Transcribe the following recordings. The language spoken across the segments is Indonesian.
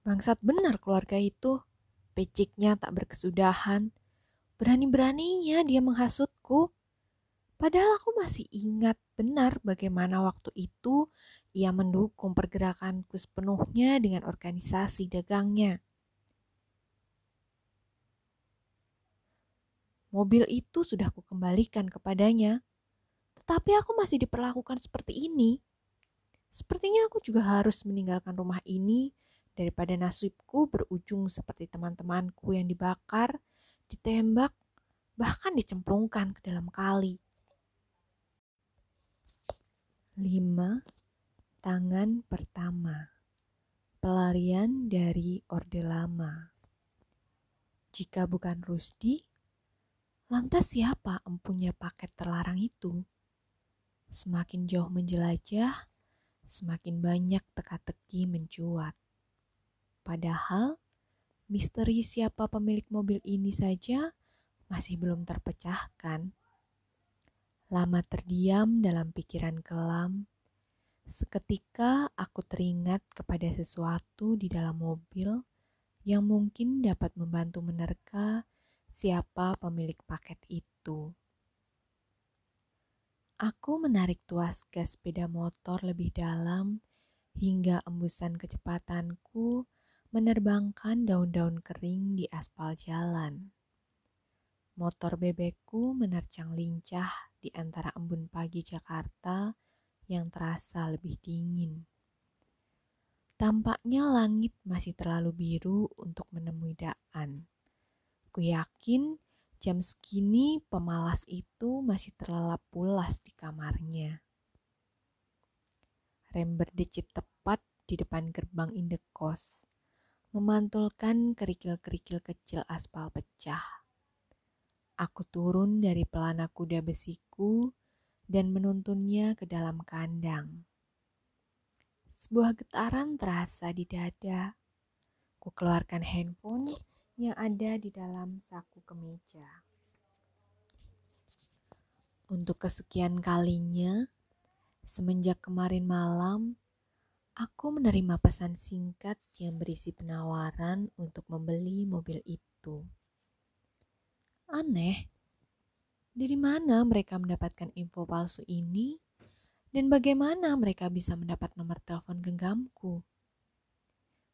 Bangsat benar keluarga itu. Peciknya tak berkesudahan. Berani-beraninya dia menghasutku. Padahal aku masih ingat benar bagaimana waktu itu ia mendukung pergerakanku sepenuhnya dengan organisasi dagangnya. Mobil itu sudah kukembalikan kepadanya, tetapi aku masih diperlakukan seperti ini. Sepertinya aku juga harus meninggalkan rumah ini daripada nasibku berujung seperti teman-temanku yang dibakar, ditembak, bahkan dicemplungkan ke dalam kali. 5. Tangan pertama Pelarian dari Orde Lama Jika bukan Rusdi, lantas siapa empunya paket terlarang itu? Semakin jauh menjelajah, semakin banyak teka-teki mencuat. Padahal, misteri siapa pemilik mobil ini saja masih belum terpecahkan. Lama terdiam dalam pikiran kelam, seketika aku teringat kepada sesuatu di dalam mobil yang mungkin dapat membantu menerka siapa pemilik paket itu. Aku menarik tuas gas sepeda motor lebih dalam hingga embusan kecepatanku menerbangkan daun-daun kering di aspal jalan. Motor bebekku menerjang lincah di antara embun pagi Jakarta yang terasa lebih dingin. Tampaknya langit masih terlalu biru untuk menemui Daan. Ku yakin Jam segini pemalas itu masih terlelap pulas di kamarnya. Rem berdecit tepat di depan gerbang indekos, memantulkan kerikil-kerikil kecil aspal pecah. Aku turun dari pelana kuda besiku dan menuntunnya ke dalam kandang. Sebuah getaran terasa di dada. Ku keluarkan handphone yang ada di dalam saku kemeja. Untuk kesekian kalinya, semenjak kemarin malam, aku menerima pesan singkat yang berisi penawaran untuk membeli mobil itu. Aneh, dari mana mereka mendapatkan info palsu ini dan bagaimana mereka bisa mendapat nomor telepon genggamku?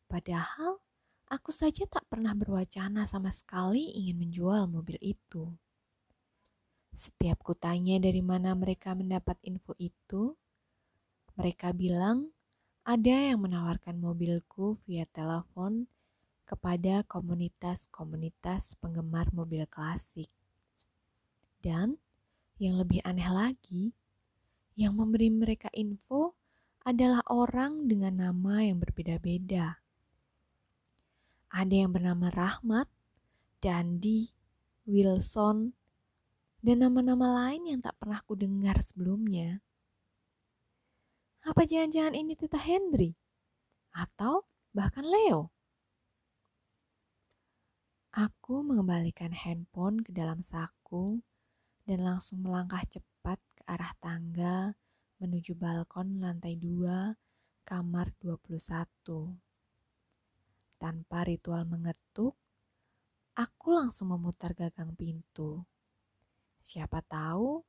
Padahal Aku saja tak pernah berwacana sama sekali ingin menjual mobil itu. Setiap kutanya dari mana mereka mendapat info itu, mereka bilang ada yang menawarkan mobilku via telepon kepada komunitas-komunitas penggemar mobil klasik. Dan yang lebih aneh lagi, yang memberi mereka info adalah orang dengan nama yang berbeda-beda. Ada yang bernama Rahmat, Dandi, Wilson, dan nama-nama lain yang tak pernah ku dengar sebelumnya. Apa jangan-jangan ini Tita Henry? Atau bahkan Leo? Aku mengembalikan handphone ke dalam saku dan langsung melangkah cepat ke arah tangga menuju balkon lantai dua kamar 21. Tanpa ritual mengetuk, aku langsung memutar gagang pintu. Siapa tahu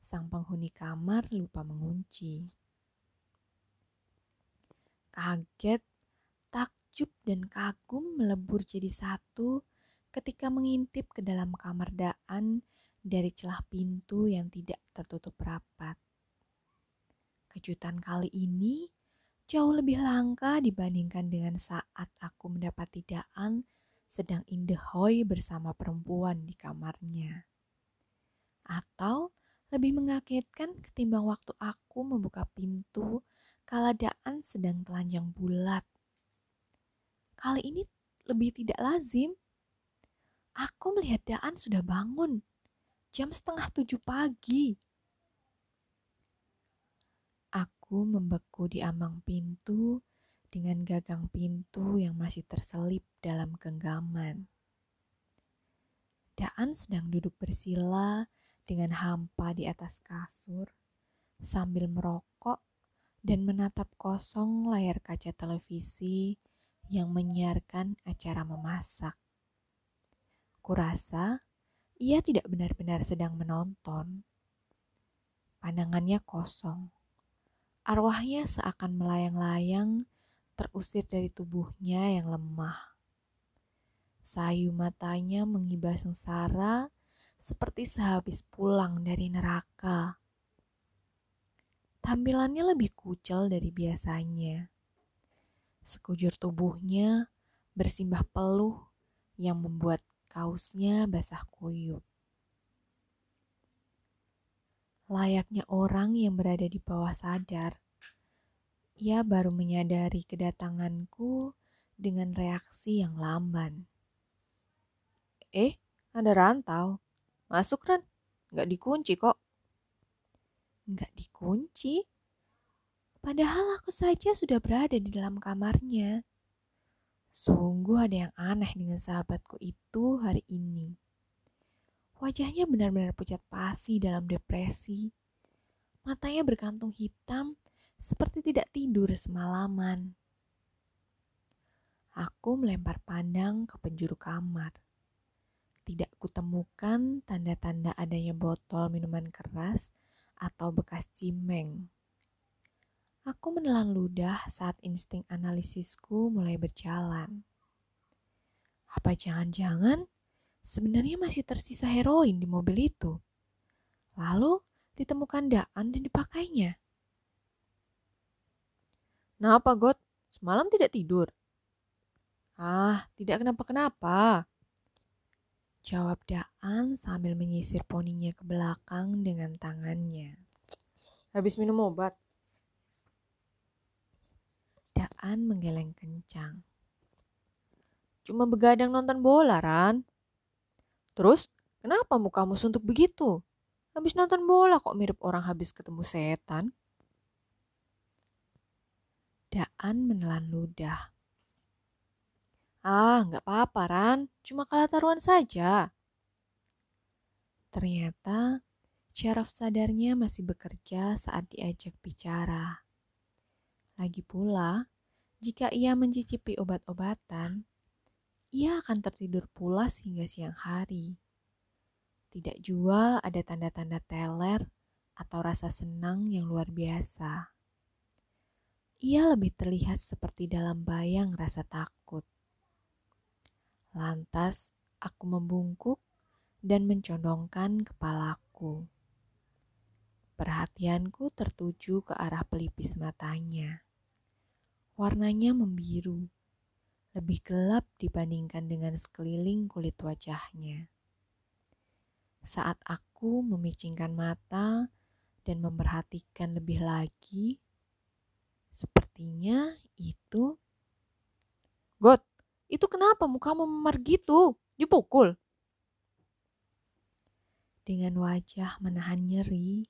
sang penghuni kamar lupa mengunci. Kaget, takjub, dan kagum melebur jadi satu ketika mengintip ke dalam kamar Daan dari celah pintu yang tidak tertutup rapat. Kejutan kali ini jauh lebih langka dibandingkan dengan saat aku mendapati Daan sedang indehoy bersama perempuan di kamarnya. Atau lebih mengagetkan ketimbang waktu aku membuka pintu kala Daan sedang telanjang bulat. Kali ini lebih tidak lazim. Aku melihat Daan sudah bangun. Jam setengah tujuh pagi. Aku membeku di ambang pintu dengan gagang pintu yang masih terselip dalam genggaman. Daan sedang duduk bersila dengan hampa di atas kasur sambil merokok dan menatap kosong layar kaca televisi yang menyiarkan acara memasak. Kurasa ia tidak benar-benar sedang menonton. Pandangannya kosong. Arwahnya seakan melayang-layang terusir dari tubuhnya yang lemah. Sayu matanya mengibah sengsara seperti sehabis pulang dari neraka. Tampilannya lebih kucel dari biasanya. Sekujur tubuhnya bersimbah peluh yang membuat kaosnya basah kuyup. Layaknya orang yang berada di bawah sadar, ia baru menyadari kedatanganku dengan reaksi yang lamban. Eh, ada rantau. Masuk, Ran. Nggak dikunci kok. Nggak dikunci? Padahal aku saja sudah berada di dalam kamarnya. Sungguh ada yang aneh dengan sahabatku itu hari ini. Wajahnya benar-benar pucat pasi dalam depresi. Matanya berkantung hitam seperti tidak tidur semalaman. Aku melempar pandang ke penjuru kamar tidak kutemukan tanda-tanda adanya botol minuman keras atau bekas cimeng. Aku menelan ludah saat insting analisisku mulai berjalan. Apa jangan-jangan sebenarnya masih tersisa heroin di mobil itu? Lalu ditemukan Daan dan dipakainya. Kenapa, God? Semalam tidak tidur? Ah, tidak kenapa-kenapa. Jawab Daan sambil menyisir poninya ke belakang dengan tangannya. Habis minum obat. Daan menggeleng kencang. Cuma begadang nonton bola, Ran. Terus, kenapa mukamu suntuk begitu? Habis nonton bola kok mirip orang habis ketemu setan? Daan menelan ludah. Ah, nggak apa-apa, Ran. Cuma kalah taruhan saja. Ternyata syaraf sadarnya masih bekerja saat diajak bicara. Lagi pula, jika ia mencicipi obat-obatan, ia akan tertidur pulas hingga siang hari. Tidak jua ada tanda-tanda teler atau rasa senang yang luar biasa. Ia lebih terlihat seperti dalam bayang rasa takut. Lantas aku membungkuk dan mencondongkan kepalaku. Perhatianku tertuju ke arah pelipis matanya. Warnanya membiru, lebih gelap dibandingkan dengan sekeliling kulit wajahnya. Saat aku memicingkan mata dan memperhatikan lebih lagi, sepertinya itu God, itu kenapa mukamu memar gitu? Dipukul? Dengan wajah menahan nyeri,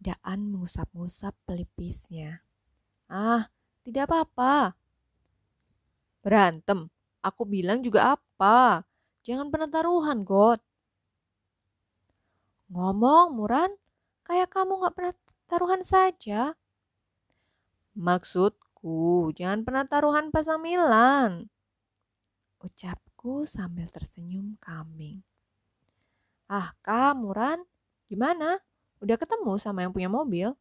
Daan mengusap-ngusap pelipisnya. Ah, tidak apa-apa. Berantem? Aku bilang juga apa? Jangan pernah taruhan, God. Ngomong, Muran, kayak kamu gak pernah taruhan saja. Maksudku, jangan pernah taruhan pasang Milan ucapku sambil tersenyum kambing. Ah, kamu Ran, gimana? Udah ketemu sama yang punya mobil?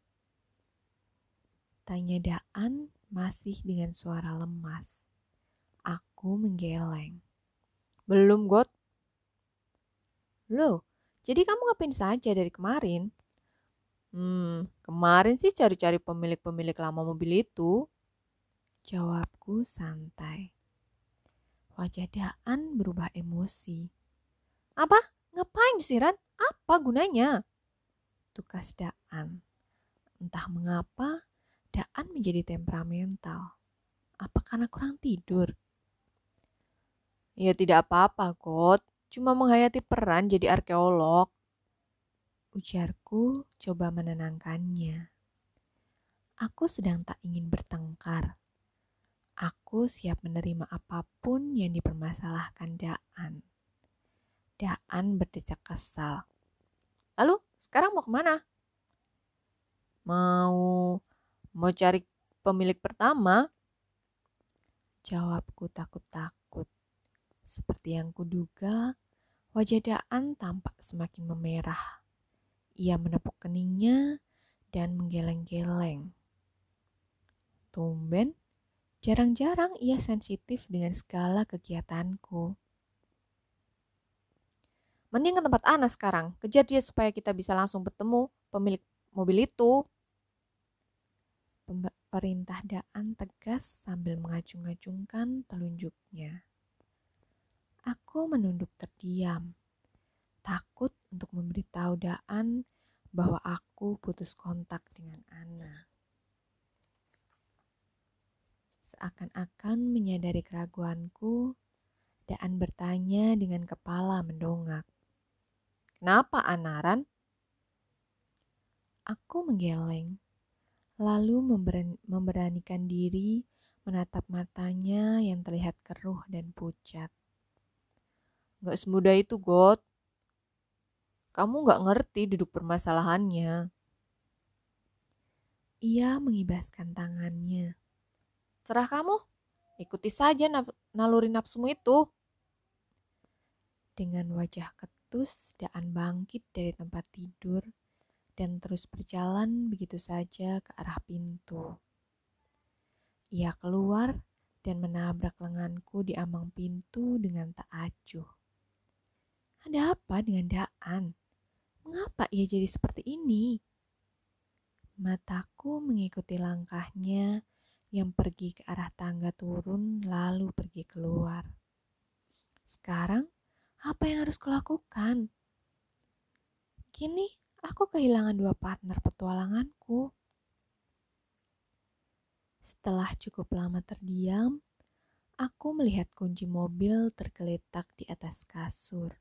Tanya Daan masih dengan suara lemas. Aku menggeleng. Belum, God. Loh, jadi kamu ngapain saja dari kemarin? Hmm, kemarin sih cari-cari pemilik-pemilik lama mobil itu. Jawabku santai. Wajah Daan berubah emosi. Apa? Ngapain sih Ran? Apa gunanya? Tukas Daan. Entah mengapa, Daan menjadi temperamental. Apa karena kurang tidur? Ya tidak apa-apa, God. Cuma menghayati peran jadi arkeolog. Ujarku coba menenangkannya. Aku sedang tak ingin bertengkar. Aku siap menerima apa pun yang dipermasalahkan Daan. Daan berdecak kesal. Lalu sekarang mau ke mana? Mau mau cari pemilik pertama? Jawabku takut-takut. Seperti yang kuduga, wajah Daan tampak semakin memerah. Ia menepuk keningnya dan menggeleng-geleng. Tumben, jarang-jarang ia sensitif dengan segala kegiatanku. Mending ke tempat Ana sekarang. Kejar dia supaya kita bisa langsung bertemu pemilik mobil itu. Perintah Daan tegas sambil mengacung-acungkan telunjuknya. Aku menunduk terdiam, takut untuk memberitahu Daan bahwa aku putus kontak dengan Ana. Seakan-akan menyadari keraguanku, Daan bertanya dengan kepala mendongak. Kenapa Anaran? Aku menggeleng, lalu memberanikan diri menatap matanya yang terlihat keruh dan pucat. Gak semudah itu, God. Kamu gak ngerti duduk permasalahannya. Ia mengibaskan tangannya. Cerah kamu, ikuti saja naluri nafsumu itu. Dengan wajah Terus Daan bangkit dari tempat tidur dan terus berjalan begitu saja ke arah pintu. Ia keluar dan menabrak lenganku di ambang pintu dengan tak acuh. Ada apa dengan Daan? Mengapa ia jadi seperti ini? Mataku mengikuti langkahnya yang pergi ke arah tangga turun lalu pergi keluar. Sekarang apa yang harus kulakukan? Kini aku kehilangan dua partner petualanganku. Setelah cukup lama terdiam, aku melihat kunci mobil tergeletak di atas kasur.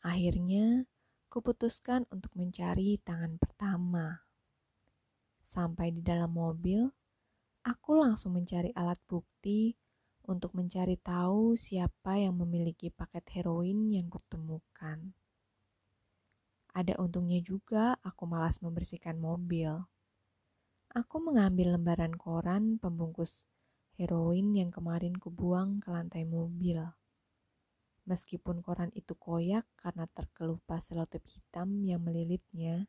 Akhirnya, kuputuskan untuk mencari tangan pertama. Sampai di dalam mobil, aku langsung mencari alat bukti untuk mencari tahu siapa yang memiliki paket heroin yang kutemukan. Ada untungnya juga aku malas membersihkan mobil. Aku mengambil lembaran koran pembungkus heroin yang kemarin kubuang ke lantai mobil. Meskipun koran itu koyak karena terkelupas selotip hitam yang melilitnya,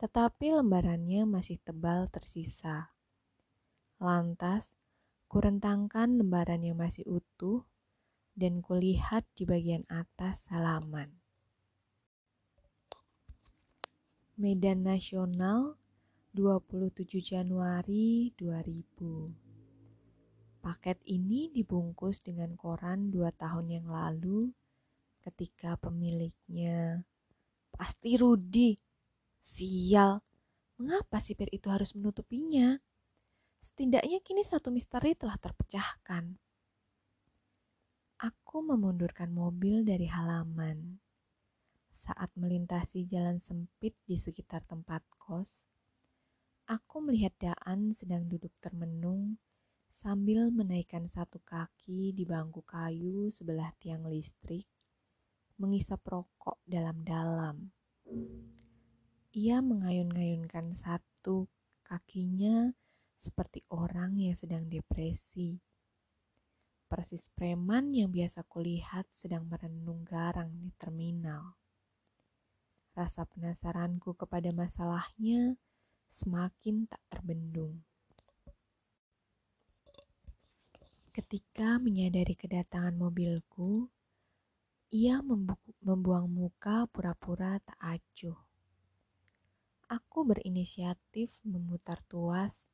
tetapi lembarannya masih tebal tersisa. Lantas, Kurentangkan lembaran yang masih utuh dan kulihat di bagian atas halaman. Medan Nasional 27 Januari 2000 Paket ini dibungkus dengan koran dua tahun yang lalu ketika pemiliknya pasti Rudi. Sial, mengapa sipir itu harus menutupinya? Setidaknya kini satu misteri telah terpecahkan. Aku memundurkan mobil dari halaman. Saat melintasi jalan sempit di sekitar tempat kos, aku melihat Daan sedang duduk termenung sambil menaikkan satu kaki di bangku kayu sebelah tiang listrik, mengisap rokok dalam-dalam. Ia mengayun-ngayunkan satu kakinya seperti orang yang sedang depresi. Persis preman yang biasa kulihat sedang merenung garang di terminal. Rasa penasaranku kepada masalahnya semakin tak terbendung. Ketika menyadari kedatangan mobilku, ia membuang muka pura-pura tak acuh. Aku berinisiatif memutar tuas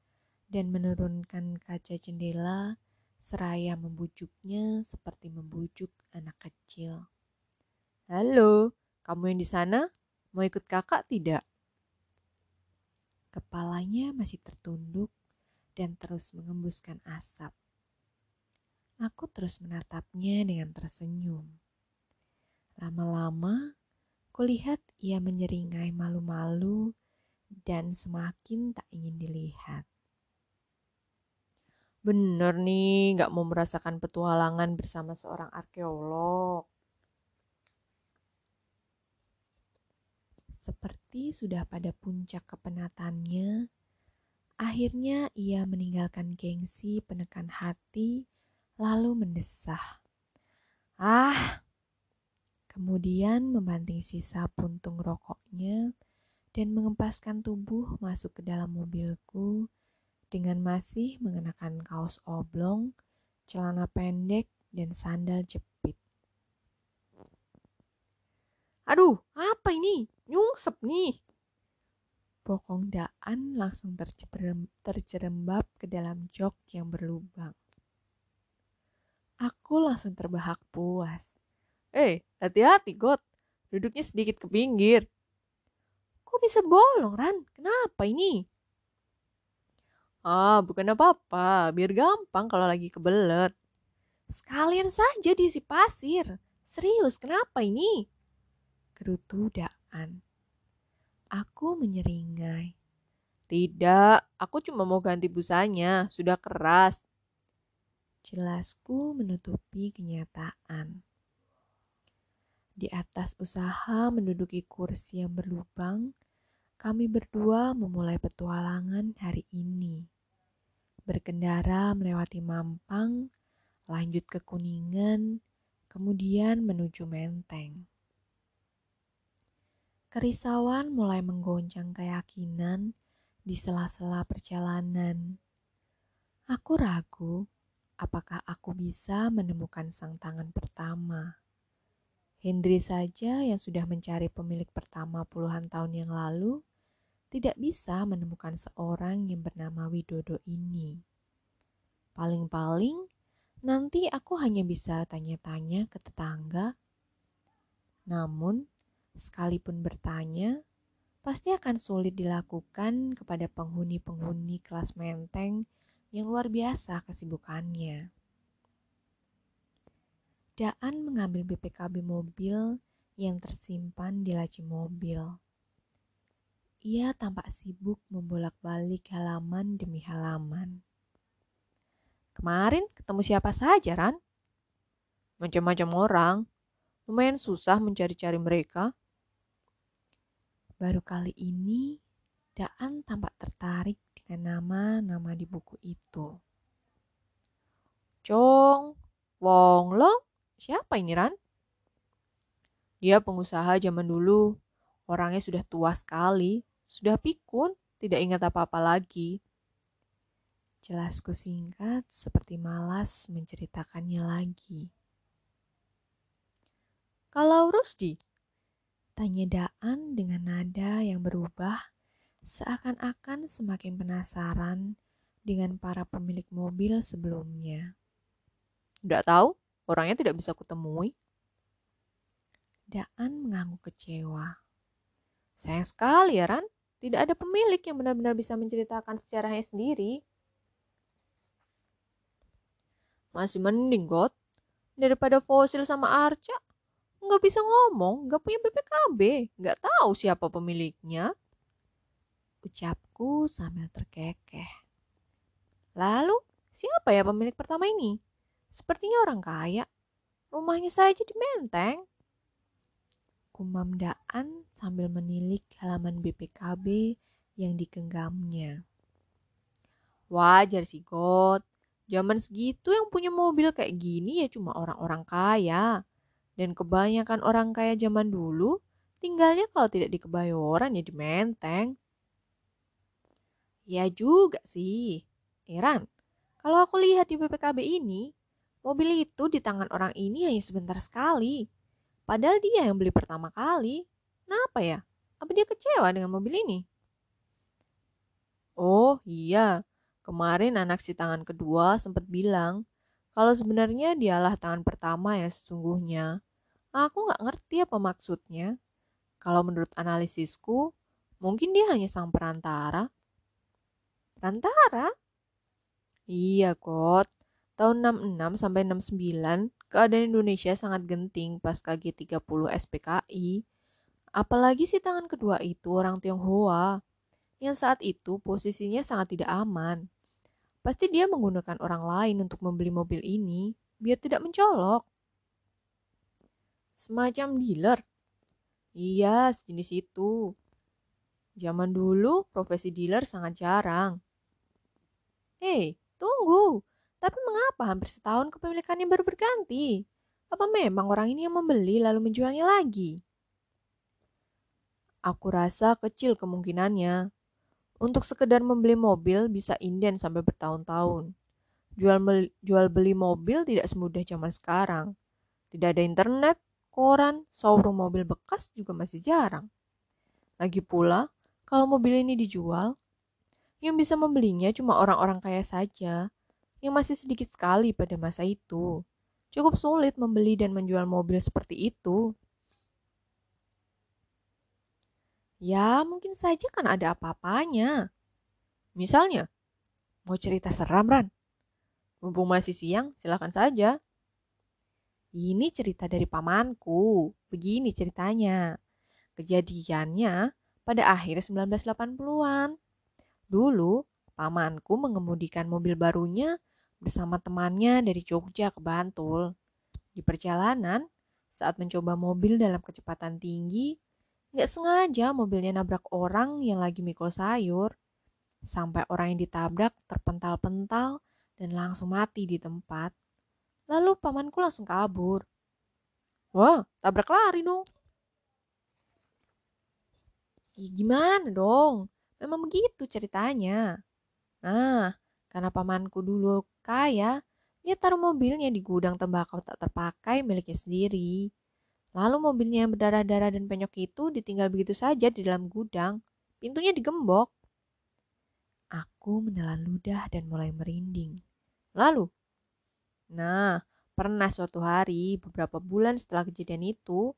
dan menurunkan kaca jendela seraya membujuknya seperti membujuk anak kecil. Halo, kamu yang di sana? Mau ikut kakak tidak? Kepalanya masih tertunduk dan terus mengembuskan asap. Aku terus menatapnya dengan tersenyum. Lama-lama, kulihat ia menyeringai malu-malu dan semakin tak ingin dilihat. Bener nih, gak mau merasakan petualangan bersama seorang arkeolog. Seperti sudah pada puncak kepenatannya, Akhirnya ia meninggalkan gengsi penekan hati, lalu mendesah. Ah! Kemudian membanting sisa puntung rokoknya dan mengempaskan tubuh masuk ke dalam mobilku dengan masih mengenakan kaos oblong, celana pendek, dan sandal jepit. Aduh, apa ini? Nyungsep nih. Bokong Daan langsung terjerembab ke dalam jok yang berlubang. Aku langsung terbahak puas. Eh, hati-hati, God. Duduknya sedikit ke pinggir. Kok bisa bolong, Ran? Kenapa ini? Ah, bukan apa-apa. Biar gampang kalau lagi kebelet. Sekalian saja diisi pasir. Serius, kenapa ini? Gerutu Daan. Aku menyeringai. Tidak, aku cuma mau ganti busanya, sudah keras. Jelasku menutupi kenyataan. Di atas usaha menduduki kursi yang berlubang, kami berdua memulai petualangan hari ini. Berkendara melewati Mampang, lanjut ke Kuningan, kemudian menuju Menteng. Kerisauan mulai menggoncang keyakinan di sela-sela perjalanan. Aku ragu apakah aku bisa menemukan sang tangan pertama. Hendri saja yang sudah mencari pemilik pertama puluhan tahun yang lalu tidak bisa menemukan seorang yang bernama Widodo ini. Paling-paling nanti aku hanya bisa tanya-tanya ke tetangga. Namun, sekalipun bertanya, pasti akan sulit dilakukan kepada penghuni-penghuni kelas menteng yang luar biasa kesibukannya. Daan mengambil BPKB mobil yang tersimpan di laci mobil. Ia tampak sibuk membolak-balik halaman demi halaman. Kemarin ketemu siapa saja, Ran? Macam-macam orang. Lumayan susah mencari-cari mereka. Baru kali ini, Daan tampak tertarik dengan nama-nama di buku itu. Chong, Wong Long, siapa ini Ran? Dia pengusaha zaman dulu. Orangnya sudah tua sekali, sudah pikun, tidak ingat apa-apa lagi. Jelasku singkat seperti malas menceritakannya lagi. Kalau Rusdi, Tanya Daan dengan nada yang berubah, seakan-akan semakin penasaran dengan para pemilik mobil sebelumnya. Tidak tahu, orangnya tidak bisa kutemui. Daan mengangguk kecewa. Sayang sekali ya Ran, tidak ada pemilik yang benar-benar bisa menceritakan sejarahnya sendiri. Masih mending, God, daripada fosil sama Arca nggak bisa ngomong, nggak punya BPKB, nggak tahu siapa pemiliknya. Ucapku sambil terkekeh. Lalu, siapa ya pemilik pertama ini? Sepertinya orang kaya. Rumahnya saja di Menteng. Kumam Daan sambil menilik halaman BPKB yang digenggamnya. Wajar sih, God. Zaman segitu yang punya mobil kayak gini ya cuma orang-orang kaya. Dan kebanyakan orang kaya zaman dulu tinggalnya kalau tidak di Kebayoran ya di Menteng. Ya juga sih. Iran, kalau aku lihat di BPKB ini, mobil itu di tangan orang ini hanya sebentar sekali. Padahal dia yang beli pertama kali. Kenapa ya? Apa dia kecewa dengan mobil ini? Oh iya, kemarin anak si tangan kedua sempat bilang kalau sebenarnya dialah tangan pertama yang sesungguhnya. Aku nggak ngerti apa maksudnya. Kalau menurut analisisku, mungkin dia hanya sang perantara. Perantara? Iya, Kot. Tahun 66 sampai 69, keadaan Indonesia sangat genting pas KG30 SPKI. Apalagi si tangan kedua itu orang Tionghoa, yang saat itu posisinya sangat tidak aman. Pasti dia menggunakan orang lain untuk membeli mobil ini, biar tidak mencolok. Semacam dealer. Iya, sejenis itu. Zaman dulu profesi dealer sangat jarang. Hei, tunggu. Tapi mengapa hampir setahun kepemilikannya baru berganti? Apa memang orang ini yang membeli lalu menjualnya lagi? Aku rasa kecil kemungkinannya. Untuk sekedar membeli mobil bisa inden sampai bertahun-tahun. Jual, jual beli mobil tidak semudah zaman sekarang. Tidak ada internet, koran, showroom mobil bekas juga masih jarang. Lagi pula, kalau mobil ini dijual, yang bisa membelinya cuma orang-orang kaya saja, yang masih sedikit sekali pada masa itu. Cukup sulit membeli dan menjual mobil seperti itu. Ya, mungkin saja kan ada apa-apanya. Misalnya, mau cerita seram, Ran? Mumpung masih siang, silakan saja. Ini cerita dari pamanku. Begini ceritanya. Kejadiannya pada akhir 1980-an. Dulu, pamanku mengemudikan mobil barunya bersama temannya dari Jogja ke Bantul. Di perjalanan, saat mencoba mobil dalam kecepatan tinggi, Gak sengaja mobilnya nabrak orang yang lagi mikul sayur. Sampai orang yang ditabrak terpental-pental dan langsung mati di tempat. Lalu pamanku langsung kabur. Wah, tabrak lari dong. Gimana dong? Memang begitu ceritanya. Nah, karena pamanku dulu kaya, dia taruh mobilnya di gudang tembakau tak terpakai miliknya sendiri. Lalu mobilnya yang berdarah-darah dan penyok itu ditinggal begitu saja di dalam gudang. Pintunya digembok. Aku menelan ludah dan mulai merinding. Lalu, nah, pernah suatu hari beberapa bulan setelah kejadian itu,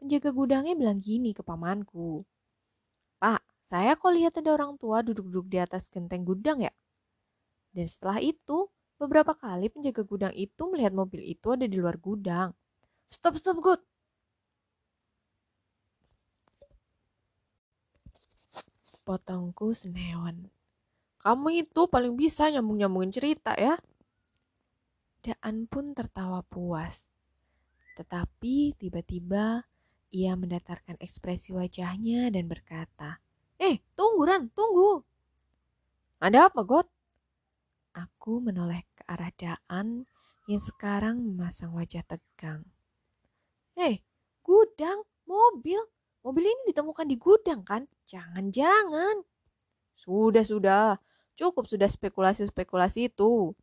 penjaga gudangnya bilang gini ke pamanku. Pak, saya kok lihat ada orang tua duduk-duduk di atas genteng gudang ya? Dan setelah itu, beberapa kali penjaga gudang itu melihat mobil itu ada di luar gudang. Stop, stop, good. Potongku senewan. Kamu itu paling bisa nyambung-nyambungin cerita ya. Daan pun tertawa puas. Tetapi tiba-tiba ia mendatarkan ekspresi wajahnya dan berkata, Eh, tunggu Ran, tunggu. Ada apa, Got? Aku menoleh ke arah Daan yang sekarang memasang wajah tegang. Eh, gudang, mobil. Mobil ini ditemukan di gudang kan? Jangan-jangan. Sudah, sudah. Cukup sudah spekulasi-spekulasi itu.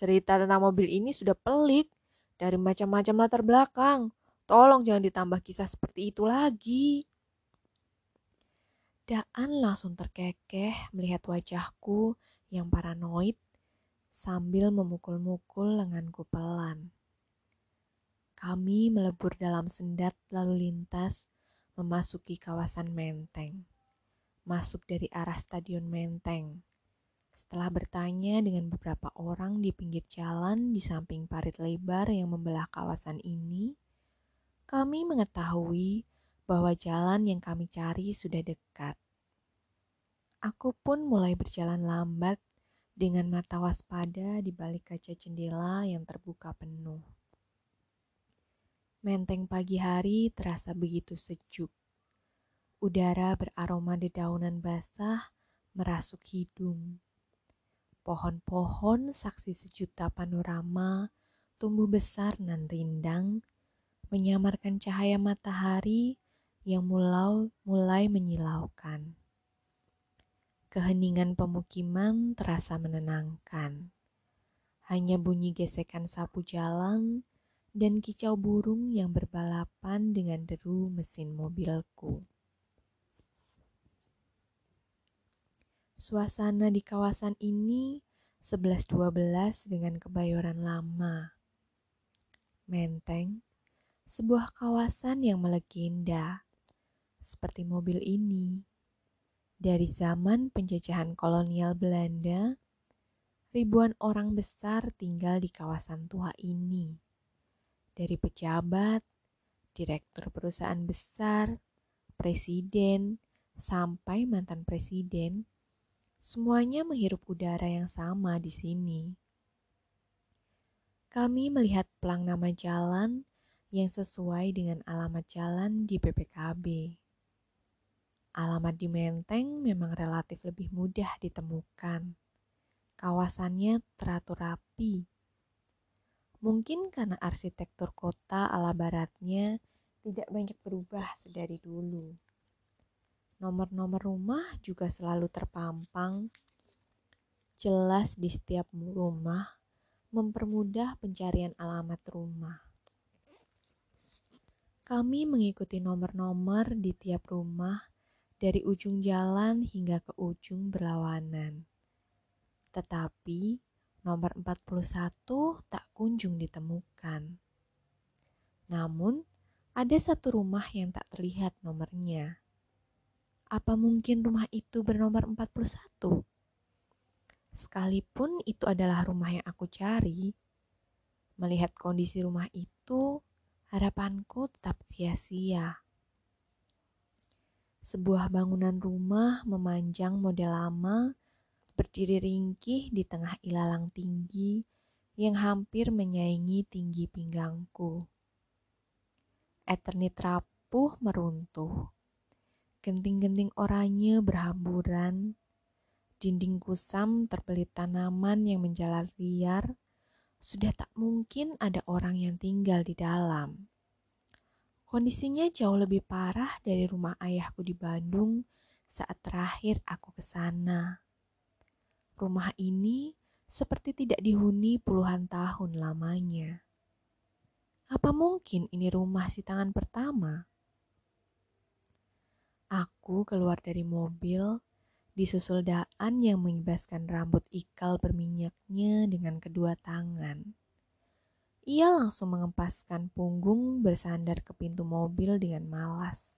Cerita tentang mobil ini sudah pelik dari macam-macam latar belakang. Tolong jangan ditambah kisah seperti itu lagi. Daan langsung terkekeh melihat wajahku yang paranoid sambil memukul-mukul lenganku pelan. Kami melebur dalam sendat lalu lintas memasuki kawasan Menteng. Masuk dari arah Stadion Menteng. Setelah bertanya dengan beberapa orang di pinggir jalan di samping parit lebar yang membelah kawasan ini, kami mengetahui bahwa jalan yang kami cari sudah dekat. Aku pun mulai berjalan lambat dengan mata waspada di balik kaca jendela yang terbuka penuh. Menteng pagi hari terasa begitu sejuk. Udara beraroma dedaunan basah merasuk hidung. Pohon-pohon saksi sejuta panorama tumbuh besar nan rindang, menyamarkan cahaya matahari yang mulau mulai menyilaukan. Keheningan pemukiman terasa menenangkan. Hanya bunyi gesekan sapu jalan dan kicau burung yang berbalapan dengan deru mesin mobilku. Suasana di kawasan ini 11-12 dengan kebayoran lama. Menteng, sebuah kawasan yang melegenda, seperti mobil ini. Dari zaman penjajahan kolonial Belanda, ribuan orang besar tinggal di kawasan tua ini dari pejabat, direktur perusahaan besar, presiden, sampai mantan presiden, semuanya menghirup udara yang sama di sini. Kami melihat pelang nama jalan yang sesuai dengan alamat jalan di BPKB. Alamat di Menteng memang relatif lebih mudah ditemukan Kawasannya teratur rapi. Mungkin karena arsitektur kota ala baratnya tidak banyak berubah sedari dulu. Nomor-nomor rumah juga selalu terpampang jelas di setiap rumah, mempermudah pencarian alamat rumah. Kami mengikuti nomor-nomor di tiap rumah dari ujung jalan hingga ke ujung berlawanan. Tetapi nomor 41 tak kunjung ditemukan. Namun, ada satu rumah yang tak terlihat nomornya. Apa mungkin rumah itu bernomor 41? Sekalipun itu adalah rumah yang aku cari, melihat kondisi rumah itu, harapanku tetap sia-sia. Sebuah bangunan rumah memanjang model lama, berdiri ringkih di tengah ilalang tinggi yang hampir menyaingi tinggi pinggangku. Eternit rapuh meruntuh Genting-genting oranye berhamburan, dinding kusam terbelit tanaman yang menjalar liar, sudah tak mungkin ada orang yang tinggal di dalam. Kondisinya jauh lebih parah dari rumah ayahku di Bandung saat terakhir aku ke sana. Rumah ini seperti tidak dihuni puluhan tahun lamanya. Apa mungkin ini rumah si tangan pertama? Aku keluar dari mobil, disusul Daan yang mengibaskan rambut ikal berminyaknya dengan kedua tangan. Ia langsung mengempaskan punggung bersandar ke pintu mobil dengan malas.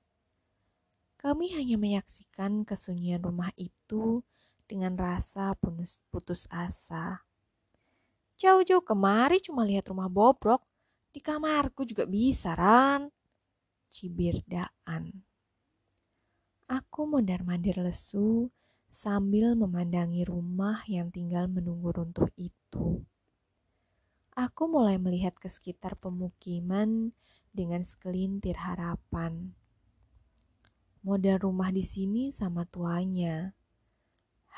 Kami hanya menyaksikan kesunyian rumah itu dengan rasa putus, asa. Jauh-jauh kemari cuma lihat rumah bobrok, di kamarku juga bisa, Ran. Cibir Daan. Aku mondar-mandir lesu sambil memandangi rumah yang tinggal menunggu runtuh itu. Aku mulai melihat ke sekitar pemukiman dengan sekelintir harapan. Model rumah di sini sama tuanya,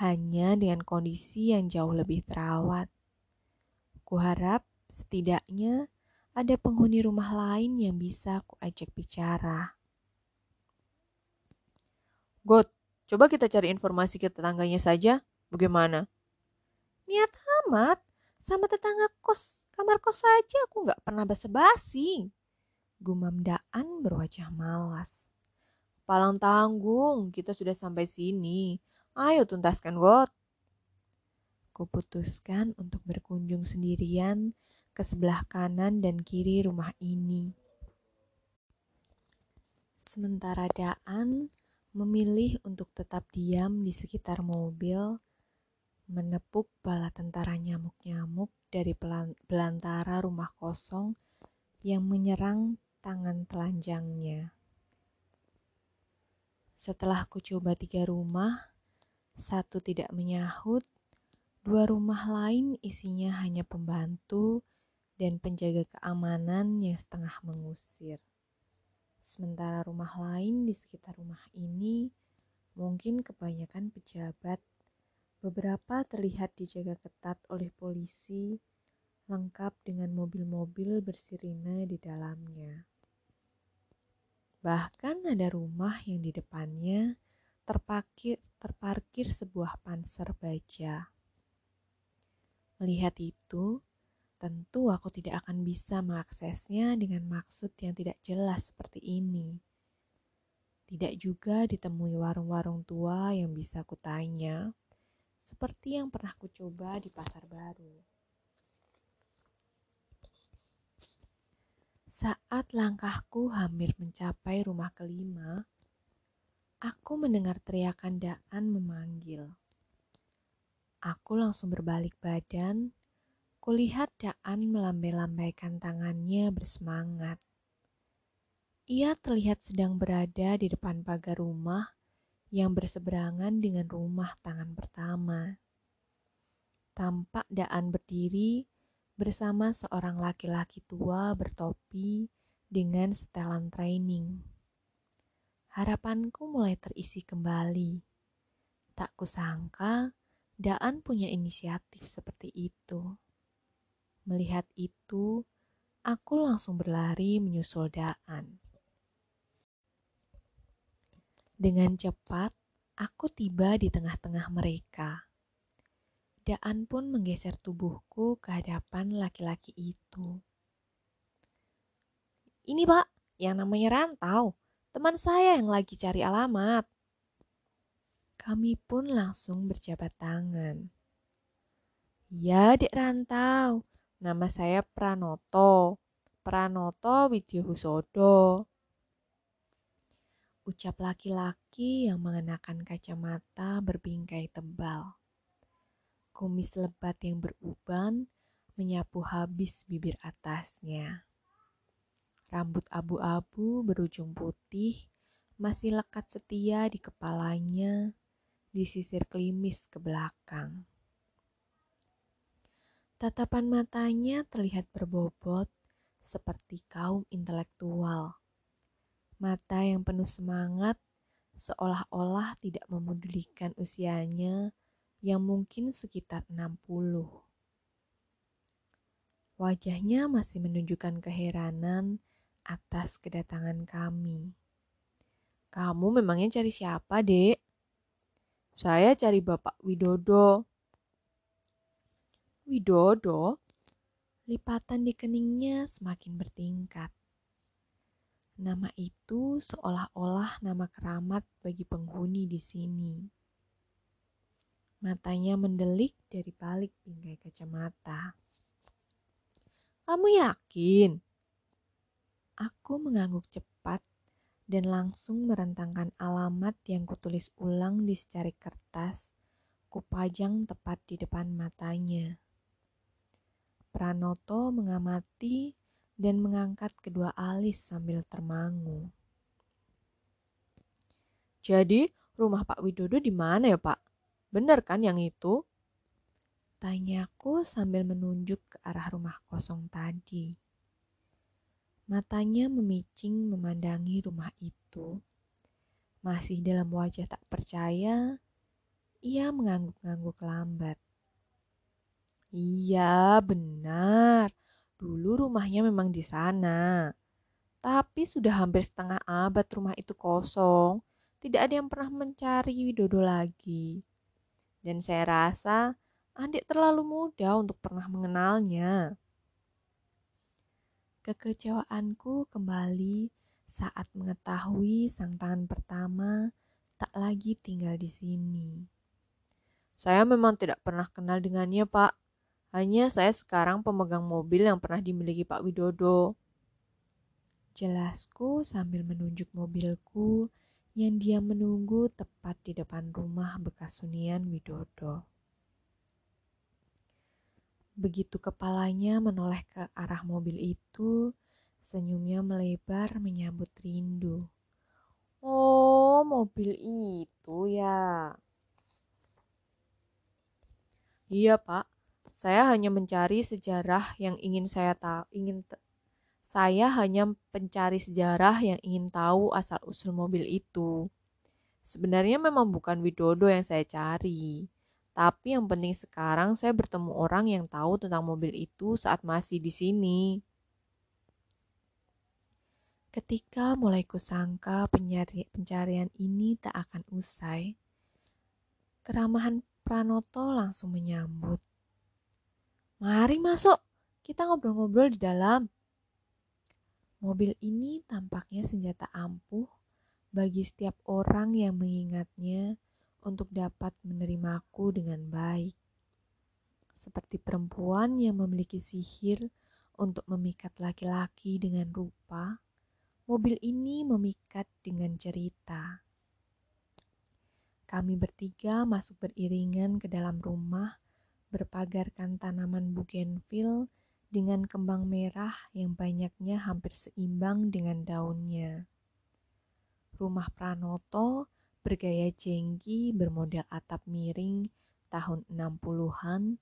hanya dengan kondisi yang jauh lebih terawat. Kuharap setidaknya ada penghuni rumah lain yang bisa ku ajak bicara. God, coba kita cari informasi ke tetangganya saja. Bagaimana? Niat amat. Sama tetangga kos, kamar kos saja aku nggak pernah basa-basi. Gumam Daan berwajah malas. Palang tanggung, kita sudah sampai sini. Ayo tuntaskan, God. Kuputuskan untuk berkunjung sendirian ke sebelah kanan dan kiri rumah ini. Sementara Daan memilih untuk tetap diam di sekitar mobil, menepuk bala tentara nyamuk-nyamuk dari belantara rumah kosong yang menyerang tangan telanjangnya. Setelah ku coba tiga rumah, satu tidak menyahut, dua rumah lain isinya hanya pembantu dan penjaga keamanan yang setengah mengusir. Sementara rumah lain di sekitar rumah ini mungkin kebanyakan pejabat. Beberapa terlihat dijaga ketat oleh polisi, lengkap dengan mobil-mobil bersirine di dalamnya. Bahkan ada rumah yang di depannya terparkir, terparkir sebuah panser baja. Melihat itu, tentu aku tidak akan bisa mengaksesnya dengan maksud yang tidak jelas seperti ini. Tidak juga ditemui warung-warung tua yang bisa kutanya, seperti yang pernah kucoba di pasar baru. Saat langkahku hampir mencapai rumah kelima, aku mendengar teriakan Daan memanggil. Aku langsung berbalik badan Kulihat Daan melambai-lambaikan tangannya bersemangat. Ia terlihat sedang berada di depan pagar rumah yang berseberangan dengan rumah tangan pertama. Tampak Daan berdiri bersama seorang laki-laki tua bertopi dengan setelan training. Harapanku mulai terisi kembali. Tak kusangka Daan punya inisiatif seperti itu. Melihat itu, aku langsung berlari menyusul Daan. Dengan cepat, aku tiba di tengah-tengah mereka. Daan pun menggeser tubuhku ke hadapan laki-laki itu. Ini pak, yang namanya Rantau, teman saya yang lagi cari alamat. Kami pun langsung berjabat tangan. Ya, Dek Rantau. Nama saya Pranoto. Pranoto Widyohusodo. Ucap laki-laki yang mengenakan kacamata berbingkai tebal. Kumis lebat yang beruban menyapu habis bibir atasnya. Rambut abu-abu berujung putih masih lekat setia di kepalanya, di sisir klimis ke belakang. Tatapan matanya terlihat berbobot seperti kaum intelektual. Mata yang penuh semangat seolah-olah tidak memedulikan usianya yang mungkin sekitar 60. Wajahnya masih menunjukkan keheranan atas kedatangan kami. Kamu memangnya cari siapa, dek? Saya cari Bapak Widodo. Widodo? Lipatan di keningnya semakin bertingkat. Nama itu seolah-olah nama keramat bagi penghuni di sini. Matanya mendelik dari balik bingkai kacamata. Kamu yakin? Aku mengangguk cepat dan langsung merentangkan alamat yang kutulis ulang di secari kertas, kupajang tepat di depan matanya. Pranoto mengamati dan mengangkat kedua alis sambil termangu. Jadi, rumah Pak Widodo di mana ya, Pak? Benar kan yang itu? Tanyaku sambil menunjuk ke arah rumah kosong tadi. Matanya memicing memandangi rumah itu. Masih dalam wajah tak percaya, ia mengangguk-angguk lambat. Iya, benar. Dulu rumahnya memang di sana. Tapi sudah hampir setengah abad rumah itu kosong. Tidak ada yang pernah mencari Widodo lagi. Dan saya rasa adik terlalu muda untuk pernah mengenalnya. Kekecewaanku kembali saat mengetahui sang tangan pertama tak lagi tinggal di sini. Saya memang tidak pernah kenal dengannya, Pak. Hanya saya sekarang pemegang mobil yang pernah dimiliki Pak Widodo. Jelasku sambil menunjuk mobilku yang dia menunggu tepat di depan rumah bekas hunian Widodo. Begitu kepalanya menoleh ke arah mobil itu, senyumnya melebar menyambut rindu. Oh, mobil itu ya. Iya, Pak. Saya hanya mencari sejarah yang ingin saya tahu, ingin saya hanya pencari sejarah yang ingin tahu asal-usul mobil itu. Sebenarnya memang bukan Widodo yang saya cari. Tapi yang penting sekarang saya bertemu orang yang tahu tentang mobil itu saat masih di sini. Ketika mulai kusangka pencari pencarian ini tak akan usai, keramahan Pranoto langsung menyambut. Mari masuk, kita ngobrol-ngobrol di dalam. Mobil ini tampaknya senjata ampuh bagi setiap orang yang mengingatnya untuk dapat menerimaku dengan baik. Seperti perempuan yang memiliki sihir untuk memikat laki-laki dengan rupa, mobil ini memikat dengan cerita. Kami bertiga masuk beriringan ke dalam rumah berpagarkan tanaman bougainville dengan kembang merah yang banyaknya hampir seimbang dengan daunnya. Rumah Pranoto bergaya jengki bermodel atap miring tahun 60-an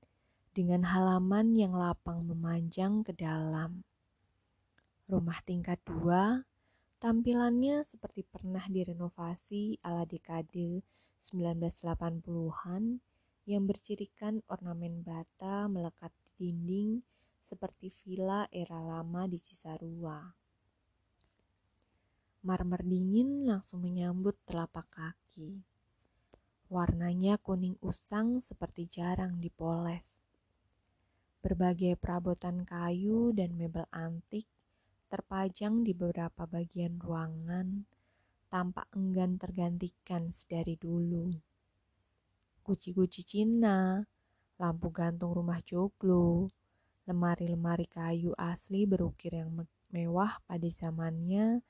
dengan halaman yang lapang memanjang ke dalam. Rumah tingkat dua, tampilannya seperti pernah direnovasi ala dekade 1980-an yang bercirikan ornamen bata melekat di dinding seperti villa era lama di Cisarua. Marmer dingin langsung menyambut telapak kaki. Warnanya kuning usang seperti jarang dipoles. Berbagai perabotan kayu dan mebel antik terpajang di beberapa bagian ruangan, tampak enggan tergantikan sedari dulu guci-guci Cina, lampu gantung rumah joglo, lemari-lemari kayu asli berukir yang mewah pada zamannya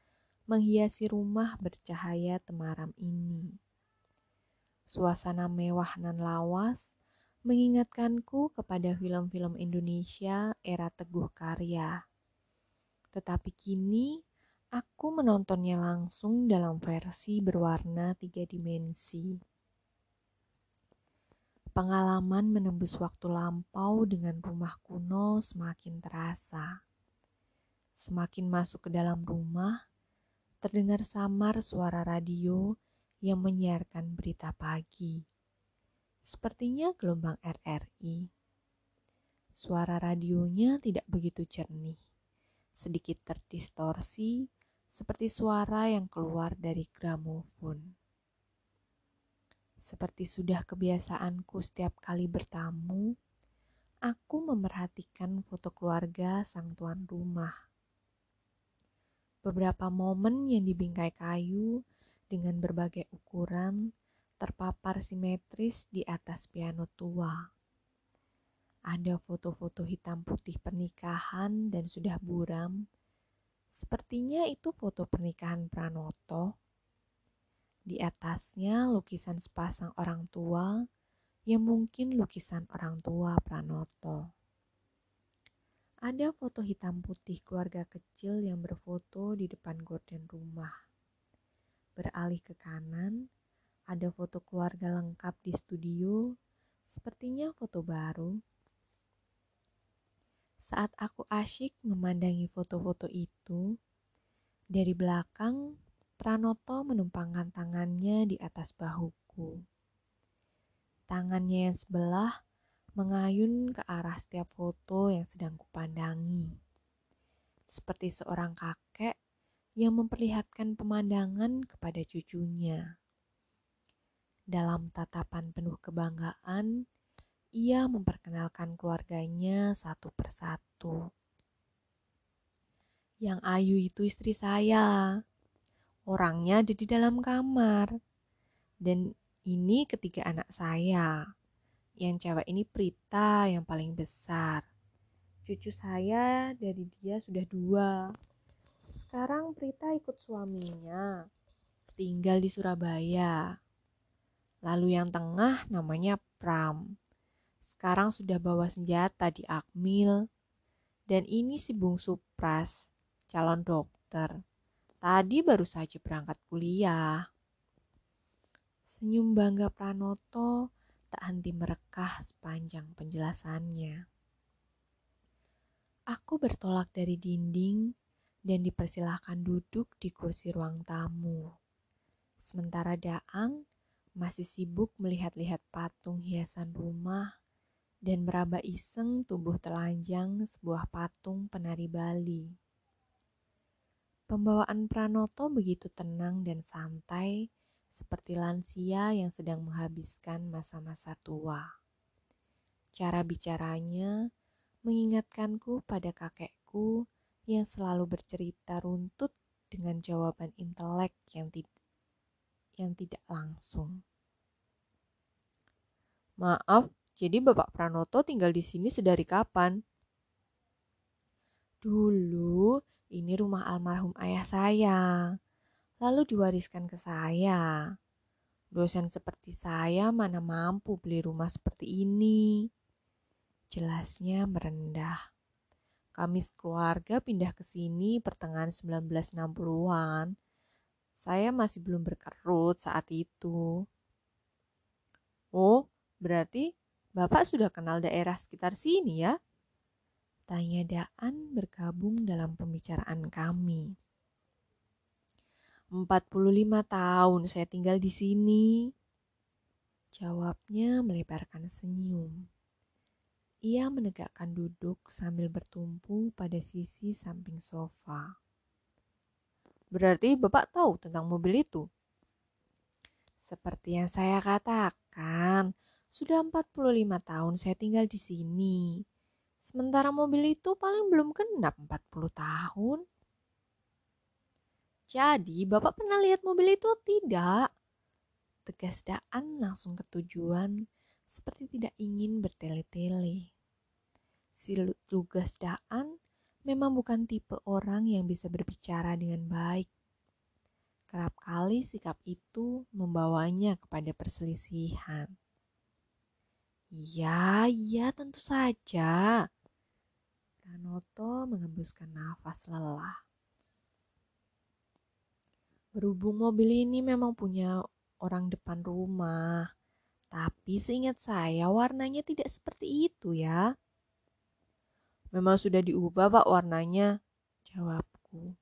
menghiasi rumah bercahaya temaram ini. Suasana mewah nan lawas mengingatkanku kepada film-film Indonesia era Teguh Karya. Tetapi kini aku menontonnya langsung dalam versi berwarna tiga dimensi. Pengalaman menembus waktu lampau dengan rumah kuno semakin terasa. Semakin masuk ke dalam rumah, terdengar samar suara radio yang menyiarkan berita pagi. Sepertinya gelombang RRI. Suara radionya tidak begitu jernih, sedikit terdistorsi seperti suara yang keluar dari gramofon. Seperti sudah kebiasaanku setiap kali bertamu, aku memerhatikan foto keluarga sang tuan rumah. Beberapa momen yang dibingkai kayu dengan berbagai ukuran terpapar simetris di atas piano tua. Ada foto-foto hitam putih pernikahan dan sudah buram. Sepertinya itu foto pernikahan Pranoto di atasnya lukisan sepasang orang tua yang mungkin lukisan orang tua Pranoto. Ada foto hitam putih keluarga kecil yang berfoto di depan gorden rumah. Beralih ke kanan, ada foto keluarga lengkap di studio, sepertinya foto baru. Saat aku asyik memandangi foto-foto itu, dari belakang Pranoto menumpangkan tangannya di atas bahuku. Tangannya yang sebelah mengayun ke arah setiap foto yang sedang kupandangi. Seperti seorang kakek yang memperlihatkan pemandangan kepada cucunya. Dalam tatapan penuh kebanggaan, ia memperkenalkan keluarganya satu persatu. Yang Ayu itu istri saya, Orangnya ada di dalam kamar. Dan ini ketiga anak saya. Yang cewek ini Prita yang paling besar. Cucu saya dari dia sudah dua. Sekarang Prita ikut suaminya. Tinggal di Surabaya. Lalu yang tengah namanya Pram. Sekarang sudah bawa senjata di Akmil. Dan ini si bungsu Pras, calon dokter. Tadi baru saja berangkat kuliah. Senyum bangga Pranoto tak henti merekah sepanjang penjelasannya. Aku bertolak dari dinding dan dipersilahkan duduk di kursi ruang tamu. Sementara Daang masih sibuk melihat-lihat patung hiasan rumah dan meraba iseng tubuh telanjang sebuah patung penari Bali. Pembawaan Pranoto begitu tenang dan santai, seperti lansia yang sedang menghabiskan masa-masa tua. Cara bicaranya mengingatkanku pada kakekku yang selalu bercerita runtut dengan jawaban intelek yang, ti yang tidak langsung. Maaf, jadi Bapak Pranoto tinggal di sini sedari kapan? Dulu ini rumah almarhum ayah saya, lalu diwariskan ke saya. Dosen seperti saya mana mampu beli rumah seperti ini. Jelasnya merendah. Kami keluarga pindah ke sini pertengahan 1960-an. Saya masih belum berkerut saat itu. Oh, berarti Bapak sudah kenal daerah sekitar sini ya? Tanya Daan bergabung dalam pembicaraan kami. 45 tahun saya tinggal di sini. Jawabnya melebarkan senyum. Ia menegakkan duduk sambil bertumpu pada sisi samping sofa. Berarti Bapak tahu tentang mobil itu? Seperti yang saya katakan, sudah 45 tahun saya tinggal di sini. Sementara mobil itu paling belum genap 40 tahun. Jadi, Bapak pernah lihat mobil itu tidak? Tegas Daan langsung ke tujuan, seperti tidak ingin bertele-tele. Si Lugas Daan memang bukan tipe orang yang bisa berbicara dengan baik. Kerap kali sikap itu membawanya kepada perselisihan. Ya, iya tentu saja. Pranoto mengembuskan nafas lelah. Berhubung mobil ini memang punya orang depan rumah, tapi seingat saya warnanya tidak seperti itu ya. Memang sudah diubah pak warnanya, jawabku.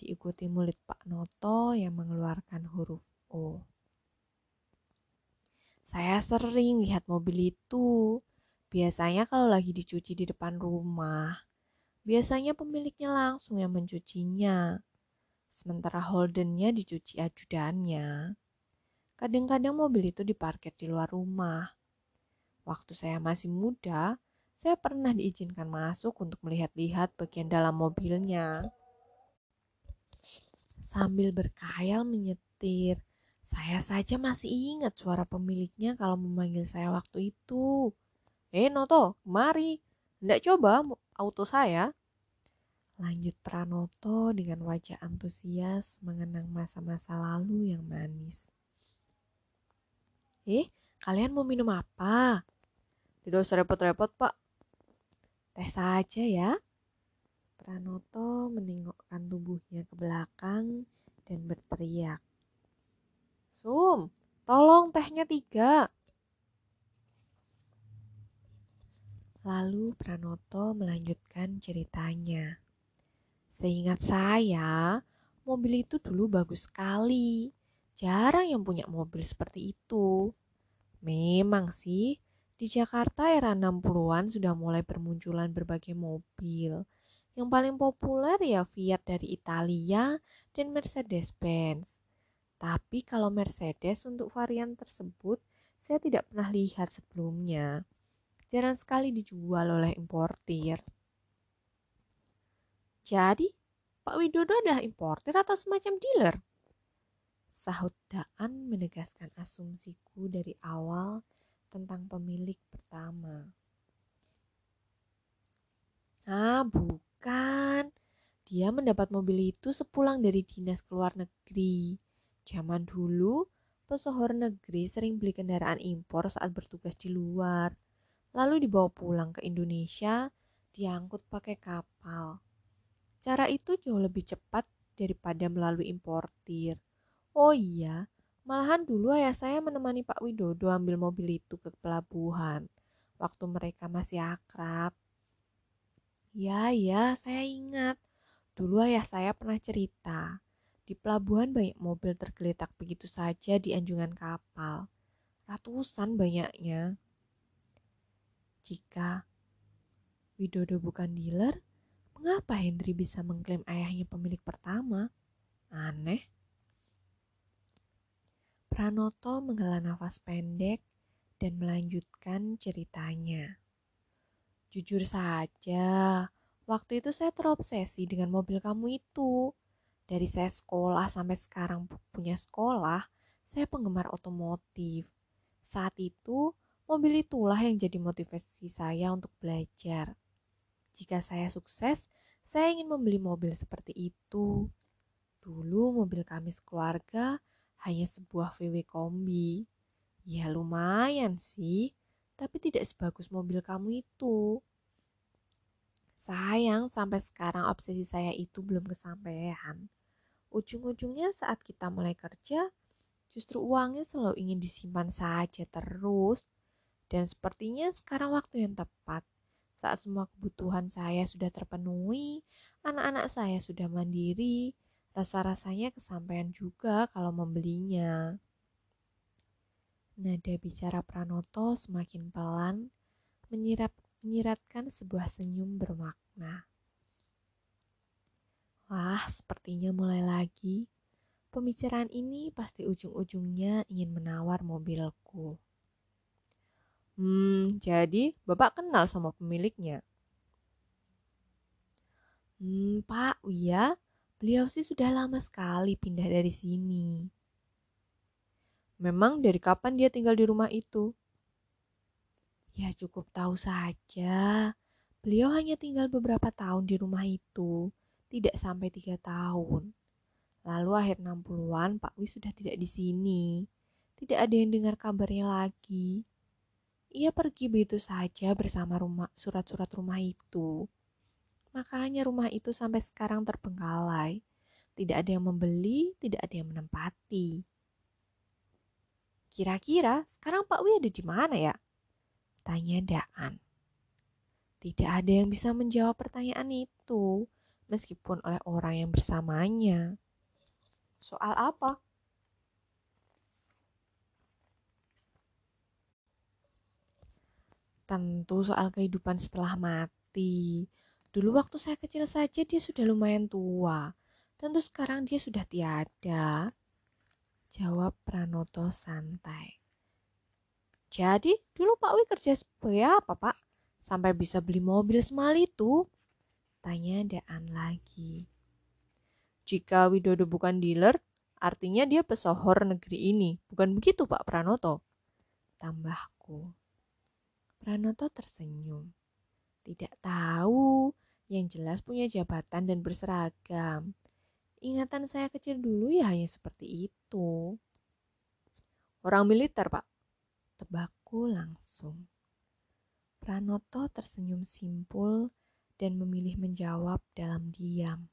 Diikuti mulut Pak Noto yang mengeluarkan huruf O. Saya sering lihat mobil itu. Biasanya kalau lagi dicuci di depan rumah, biasanya pemiliknya langsung yang mencucinya sementara Holdennya dicuci ajudannya. Kadang-kadang mobil itu diparkir di luar rumah. Waktu saya masih muda, saya pernah diizinkan masuk untuk melihat-lihat bagian dalam mobilnya. Sambil berkayal menyetir, saya saja masih ingat suara pemiliknya kalau memanggil saya waktu itu. Eh Noto, mari. Tidak coba auto saya? Lanjut Pranoto dengan wajah antusias mengenang masa-masa lalu yang manis. Eh, kalian mau minum apa? Tidak usah repot-repot, Pak. Teh saja ya. Pranoto menengokkan tubuhnya ke belakang dan berteriak. Sum, tolong tehnya tiga. Lalu Pranoto melanjutkan ceritanya. Seingat saya, mobil itu dulu bagus sekali. Jarang yang punya mobil seperti itu. Memang sih, di Jakarta era 60-an sudah mulai bermunculan berbagai mobil. Yang paling populer ya Fiat dari Italia dan Mercedes-Benz. Tapi kalau Mercedes untuk varian tersebut, saya tidak pernah lihat sebelumnya. Jarang sekali dijual oleh importir. Jadi, Pak Widodo adalah importer atau semacam dealer? Sahut Daan menegaskan asumsiku dari awal tentang pemilik pertama. Ah, bukan. Dia mendapat mobil itu sepulang dari dinas ke luar negeri. Zaman dulu, pesohor negeri sering beli kendaraan impor saat bertugas di luar. Lalu dibawa pulang ke Indonesia, diangkut pakai kapal. Cara itu jauh lebih cepat daripada melalui importir. Oh iya, malahan dulu ayah saya menemani Pak Widodo ambil mobil itu ke pelabuhan waktu mereka masih akrab. Ya, ya, saya ingat. Dulu ayah saya pernah cerita. Di pelabuhan banyak mobil tergeletak begitu saja di anjungan kapal. Ratusan banyaknya. Jika Widodo bukan dealer, Mengapa Hendri bisa mengklaim ayahnya pemilik pertama? Aneh. Pranoto menghela nafas pendek dan melanjutkan ceritanya. Jujur saja, waktu itu saya terobsesi dengan mobil kamu itu. Dari saya sekolah sampai sekarang punya sekolah, saya penggemar otomotif. Saat itu, mobil itulah yang jadi motivasi saya untuk belajar. Jika saya sukses, saya ingin membeli mobil seperti itu. Dulu mobil kami sekeluarga hanya sebuah VW kombi. Ya lumayan sih, tapi tidak sebagus mobil kamu itu. Sayang sampai sekarang obsesi saya itu belum kesampaian. Ujung-ujungnya saat kita mulai kerja, justru uangnya selalu ingin disimpan saja terus. Dan sepertinya sekarang waktu yang tepat saat semua kebutuhan saya sudah terpenuhi, anak-anak saya sudah mandiri, rasa-rasanya kesampaian juga kalau membelinya. Nada bicara Pranoto semakin pelan, menyirap, menyiratkan sebuah senyum bermakna. Wah, sepertinya mulai lagi. Pembicaraan ini pasti ujung-ujungnya ingin menawar mobilku. Hmm, jadi Bapak kenal sama pemiliknya? Hmm, Pak, iya. Beliau sih sudah lama sekali pindah dari sini. Memang dari kapan dia tinggal di rumah itu? Ya cukup tahu saja. Beliau hanya tinggal beberapa tahun di rumah itu tidak sampai tiga tahun. Lalu akhir 60-an Pak Wi sudah tidak di sini. Tidak ada yang dengar kabarnya lagi. Ia pergi begitu saja bersama rumah surat-surat rumah itu. Makanya rumah itu sampai sekarang terbengkalai. Tidak ada yang membeli, tidak ada yang menempati. Kira-kira sekarang Pak Wi ada di mana ya? Tanya Daan. Tidak ada yang bisa menjawab pertanyaan itu meskipun oleh orang yang bersamanya. Soal apa? Tentu soal kehidupan setelah mati. Dulu waktu saya kecil saja dia sudah lumayan tua. Tentu sekarang dia sudah tiada. Jawab Pranoto santai. Jadi dulu Pak Wi kerja sebagai apa Pak? Sampai bisa beli mobil semal itu? Tanya Daan lagi. Jika Widodo bukan dealer, artinya dia pesohor negeri ini. Bukan begitu Pak Pranoto? Tambahku. Pranoto tersenyum. Tidak tahu, yang jelas punya jabatan dan berseragam. Ingatan saya kecil dulu ya hanya seperti itu. Orang militer, Pak. Tebakku langsung. Pranoto tersenyum simpul dan memilih menjawab dalam diam.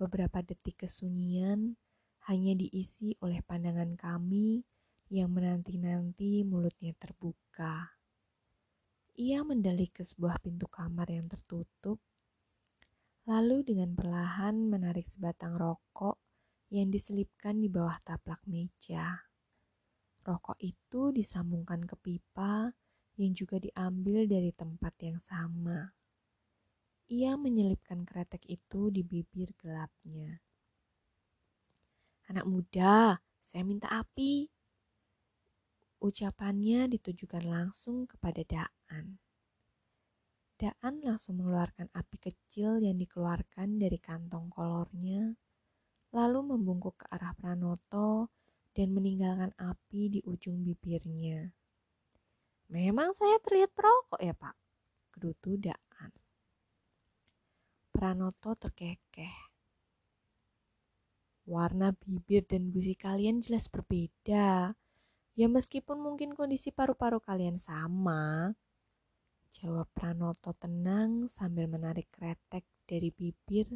Beberapa detik kesunyian hanya diisi oleh pandangan kami yang menanti-nanti mulutnya terbuka. Ia mendelik ke sebuah pintu kamar yang tertutup, lalu dengan perlahan menarik sebatang rokok yang diselipkan di bawah taplak meja. Rokok itu disambungkan ke pipa yang juga diambil dari tempat yang sama. Ia menyelipkan kretek itu di bibir gelapnya. Anak muda, saya minta api. Ucapannya ditujukan langsung kepada Daan. Daan langsung mengeluarkan api kecil yang dikeluarkan dari kantong kolornya, lalu membungkuk ke arah Pranoto dan meninggalkan api di ujung bibirnya. Memang saya terlihat perokok ya pak? Gerutu Daan. Pranoto terkekeh. Warna bibir dan gusi kalian jelas berbeda. Ya meskipun mungkin kondisi paru-paru kalian sama. Jawab Pranoto tenang sambil menarik kretek dari bibir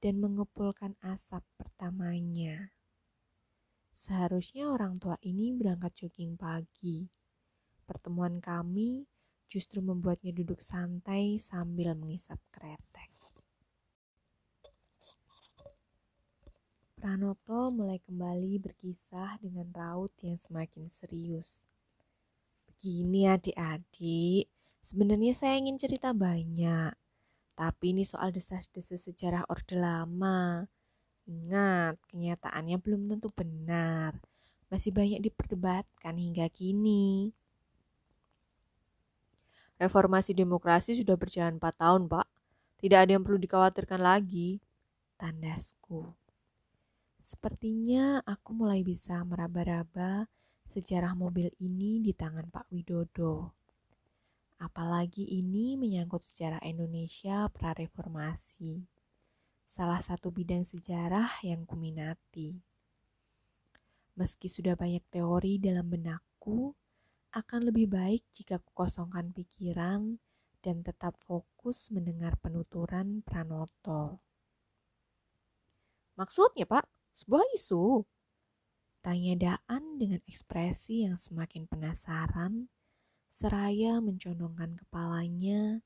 dan mengepulkan asap pertamanya. Seharusnya orang tua ini berangkat jogging pagi. Pertemuan kami justru membuatnya duduk santai sambil mengisap kretek. Pranoto mulai kembali berkisah dengan raut yang semakin serius. Begini adik-adik, sebenarnya saya ingin cerita banyak. Tapi ini soal desas-desus sejarah Orde Lama. Ingat, kenyataannya belum tentu benar. Masih banyak diperdebatkan hingga kini. Reformasi demokrasi sudah berjalan 4 tahun, Pak. Tidak ada yang perlu dikhawatirkan lagi. Tandasku. Sepertinya aku mulai bisa meraba-raba sejarah mobil ini di tangan Pak Widodo. Apalagi ini menyangkut sejarah Indonesia prareformasi. Salah satu bidang sejarah yang kuminati. Meski sudah banyak teori dalam benakku, akan lebih baik jika kukosongkan pikiran dan tetap fokus mendengar penuturan Pranoto. Maksudnya, Pak? sebuah isu? Tanya Daan dengan ekspresi yang semakin penasaran, seraya mencondongkan kepalanya,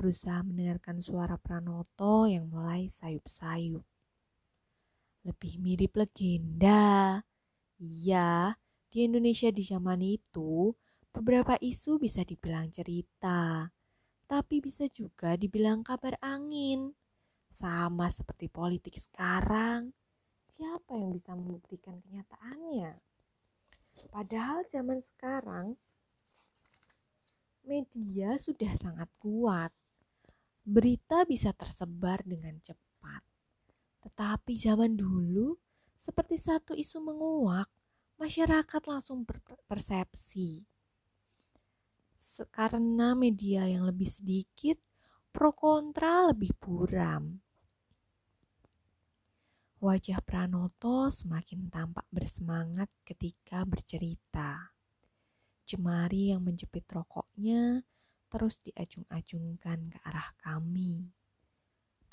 berusaha mendengarkan suara Pranoto yang mulai sayup-sayup. Lebih mirip legenda. Iya, Di Indonesia di zaman itu, beberapa isu bisa dibilang cerita, tapi bisa juga dibilang kabar angin. Sama seperti politik sekarang, siapa yang bisa membuktikan kenyataannya? Padahal zaman sekarang, media sudah sangat kuat. Berita bisa tersebar dengan cepat. Tetapi zaman dulu, seperti satu isu menguak, masyarakat langsung berpersepsi. Karena media yang lebih sedikit, pro kontra lebih buram. Wajah Pranoto semakin tampak bersemangat ketika bercerita. Jemari yang menjepit rokoknya terus diacung-acungkan ke arah kami.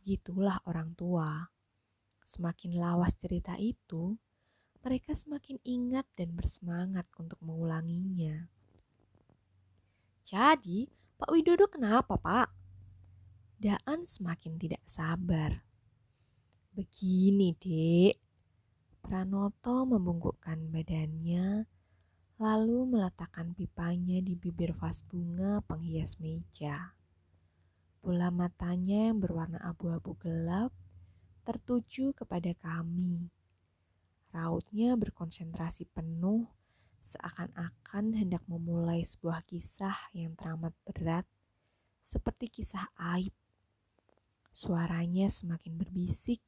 Begitulah orang tua. Semakin lawas cerita itu, mereka semakin ingat dan bersemangat untuk mengulanginya. Jadi, Pak Widodo kenapa, Pak? Daan semakin tidak sabar. Begini, Dek. Pranoto membungkukkan badannya, lalu meletakkan pipanya di bibir vas bunga penghias meja. Bola matanya yang berwarna abu-abu gelap tertuju kepada kami Rautnya berkonsentrasi penuh, seakan-akan hendak memulai sebuah kisah yang teramat berat, seperti kisah aib. Suaranya semakin berbisik,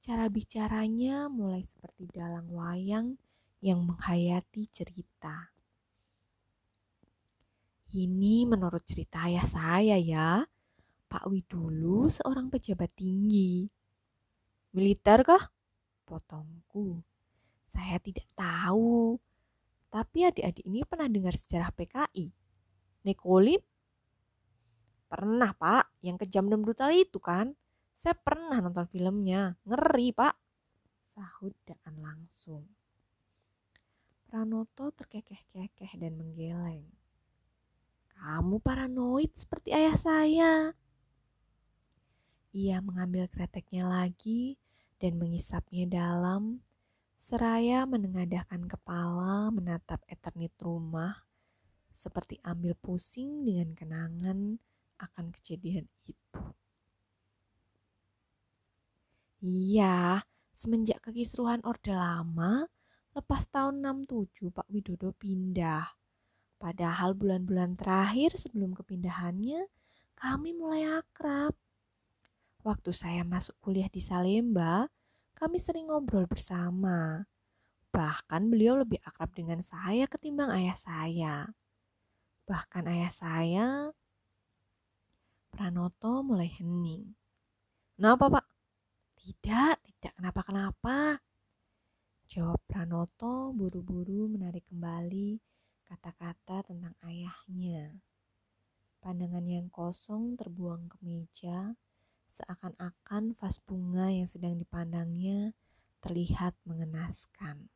cara bicaranya mulai seperti dalang wayang yang menghayati cerita. Ini menurut cerita ayah saya ya, Pak Widulu seorang pejabat tinggi. Militer kah? Potongku. Saya tidak tahu. Tapi adik-adik ini pernah dengar sejarah PKI. Nekolim? Pernah, Pak. Yang kejam dan brutal itu kan? Saya pernah nonton filmnya. Ngeri, Pak. Sahut Daan langsung. Pranoto terkekeh-kekeh dan menggeleng. Kamu paranoid seperti ayah saya. Ia mengambil kreteknya lagi dan mengisapnya dalam Seraya menengadahkan kepala menatap eternit rumah, seperti ambil pusing dengan kenangan akan kejadian itu. Iya, semenjak kekisruhan Orde Lama, lepas tahun 67 Pak Widodo pindah. Padahal bulan-bulan terakhir sebelum kepindahannya, kami mulai akrab. Waktu saya masuk kuliah di Salemba, kami sering ngobrol bersama. Bahkan beliau lebih akrab dengan saya ketimbang ayah saya. Bahkan ayah saya, Pranoto mulai hening. Kenapa pak? Tidak, tidak kenapa-kenapa. Jawab Pranoto buru-buru menarik kembali kata-kata tentang ayahnya. Pandangan yang kosong terbuang ke meja, seakan-akan vas bunga yang sedang dipandangnya terlihat mengenaskan.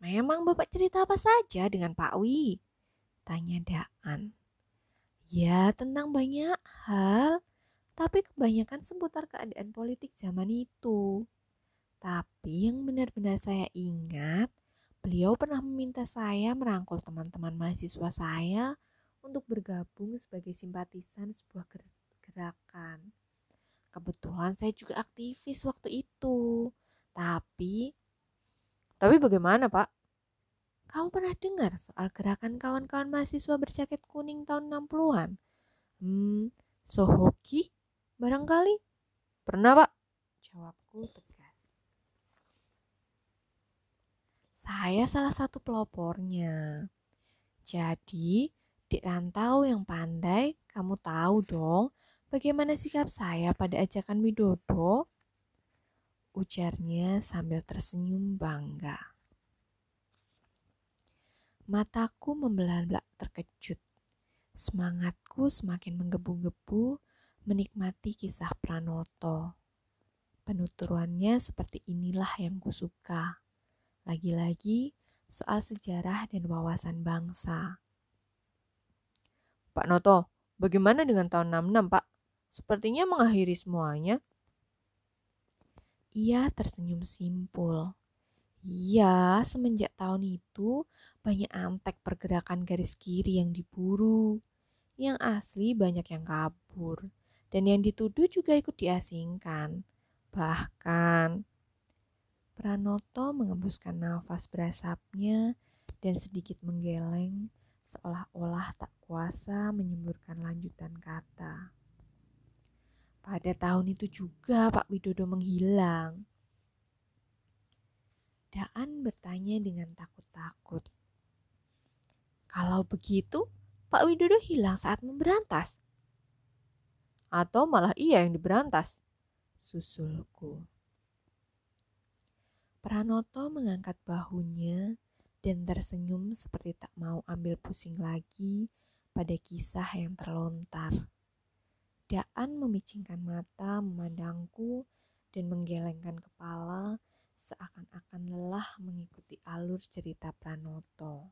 Memang Bapak cerita apa saja dengan Pak Wi? Tanya Daan. Ya, tentang banyak hal, tapi kebanyakan seputar keadaan politik zaman itu. Tapi yang benar-benar saya ingat, beliau pernah meminta saya merangkul teman-teman mahasiswa saya untuk bergabung sebagai simpatisan sebuah gerakan. Kebetulan saya juga aktivis waktu itu. Tapi tapi bagaimana, Pak? Kamu pernah dengar soal gerakan kawan-kawan mahasiswa berjaket kuning tahun 60-an? Hmm, Sohoki? Barangkali? Pernah, Pak? Jawabku tegas. Saya salah satu pelopornya. Jadi, di rantau yang pandai, kamu tahu dong bagaimana sikap saya pada ajakan Widodo? Ujarnya sambil tersenyum bangga. Mataku membelalak terkejut. Semangatku semakin menggebu-gebu menikmati kisah Pranoto. Penuturannya seperti inilah yang kusuka. Lagi-lagi soal sejarah dan wawasan bangsa. Pak Noto, bagaimana dengan tahun 66, Pak? Sepertinya mengakhiri semuanya. Ia tersenyum simpul. Iya, semenjak tahun itu banyak antek pergerakan garis kiri yang diburu. Yang asli banyak yang kabur. Dan yang dituduh juga ikut diasingkan. Bahkan, Pranoto mengembuskan nafas berasapnya dan sedikit menggeleng seolah-olah tak kuasa menyemburkan lanjutan kata. Pada tahun itu juga Pak Widodo menghilang. Daan bertanya dengan takut-takut. Kalau begitu, Pak Widodo hilang saat memberantas. Atau malah ia yang diberantas? Susulku. Pranoto mengangkat bahunya dan tersenyum seperti tak mau ambil pusing lagi pada kisah yang terlontar. Daan memicingkan mata memandangku dan menggelengkan kepala seakan-akan lelah mengikuti alur cerita Pranoto.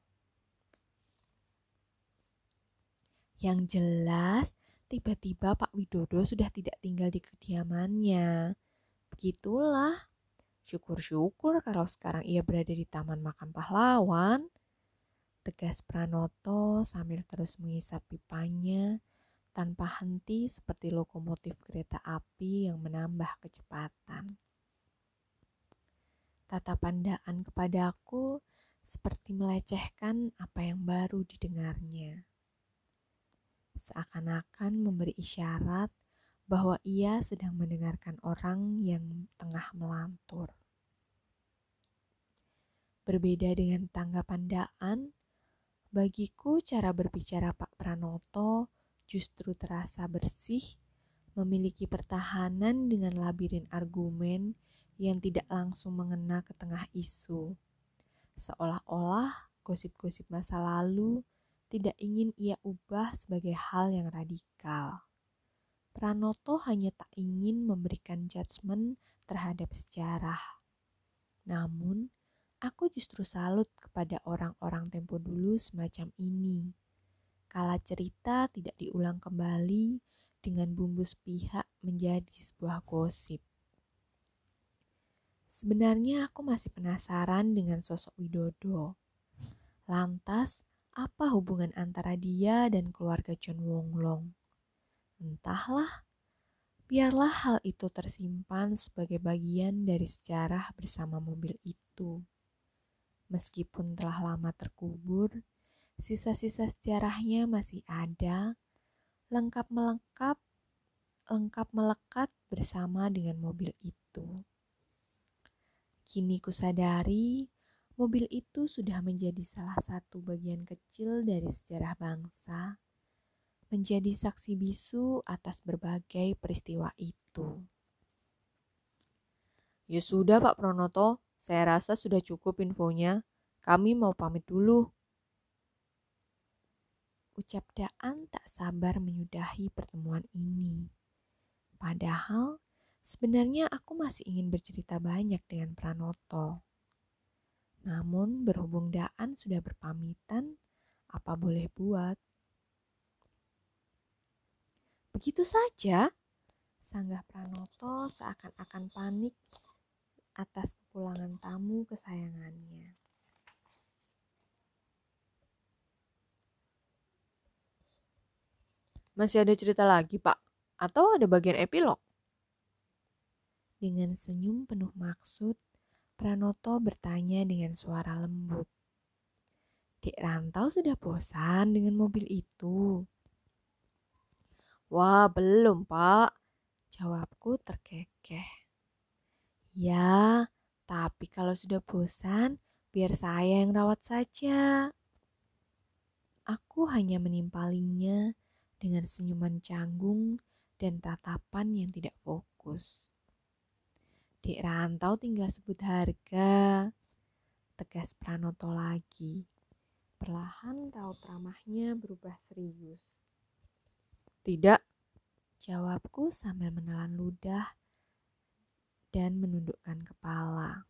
Yang jelas, tiba-tiba Pak Widodo sudah tidak tinggal di kediamannya. Begitulah. Syukur-syukur kalau sekarang ia berada di Taman Makam Pahlawan. Tegas Pranoto sambil terus mengisap pipanya tanpa henti seperti lokomotif kereta api yang menambah kecepatan. Tatapan Daan kepadaku seperti melecehkan apa yang baru didengarnya. Seakan-akan memberi isyarat bahwa ia sedang mendengarkan orang yang tengah melantur. Berbeda dengan tanggapan Daan, bagiku cara berbicara Pak Pranoto justru terasa bersih, memiliki pertahanan dengan labirin argumen yang tidak langsung mengena ke tengah isu. Seolah-olah gosip-gosip masa lalu tidak ingin ia ubah sebagai hal yang radikal. Pranoto hanya tak ingin memberikan judgement terhadap sejarah. Namun, aku justru salut kepada orang-orang tempo dulu semacam ini. Kala cerita tidak diulang kembali dengan bumbu sepihak menjadi sebuah gosip. Sebenarnya aku masih penasaran dengan sosok Widodo. Lantas, apa hubungan antara dia dan keluarga John Wonglong? Entahlah, biarlah hal itu tersimpan sebagai bagian dari sejarah bersama mobil itu. Meskipun telah lama terkubur, sisa-sisa sejarahnya masih ada, lengkap melengkap, lengkap melekat bersama dengan mobil itu. Kini kusadari mobil itu sudah menjadi salah satu bagian kecil dari sejarah bangsa, menjadi saksi bisu atas berbagai peristiwa itu. Ya sudah Pak Pronoto, saya rasa sudah cukup infonya. Kami mau pamit dulu. Ucap Daan tak sabar menyudahi pertemuan ini. Padahal Sebenarnya aku masih ingin bercerita banyak dengan Pranoto. Namun berhubung Daan sudah berpamitan, apa boleh buat? Begitu saja, sanggah Pranoto seakan-akan panik atas kepulangan tamu kesayangannya. Masih ada cerita lagi, Pak? Atau ada bagian epilog? Dengan senyum penuh maksud, Pranoto bertanya dengan suara lembut. Dek Rantau sudah bosan dengan mobil itu. Wah, belum, Pak. Jawabku terkekeh. Ya, tapi kalau sudah bosan, biar saya yang rawat saja. Aku hanya menimpalinya dengan senyuman canggung dan tatapan yang tidak fokus. Dek rantau tinggal sebut harga. Tegas Pranoto lagi. Perlahan raut ramahnya berubah serius. Tidak, jawabku sambil menelan ludah dan menundukkan kepala.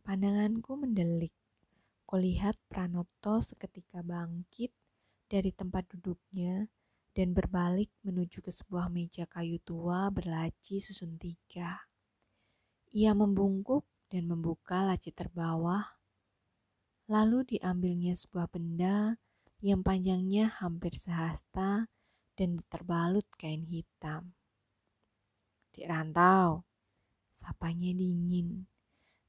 Pandanganku mendelik. Kulihat Pranoto seketika bangkit dari tempat duduknya dan berbalik menuju ke sebuah meja kayu tua berlaci susun tiga. Ia membungkuk dan membuka laci terbawah. Lalu diambilnya sebuah benda yang panjangnya hampir sehasta dan terbalut kain hitam. Di rantau, sapanya dingin.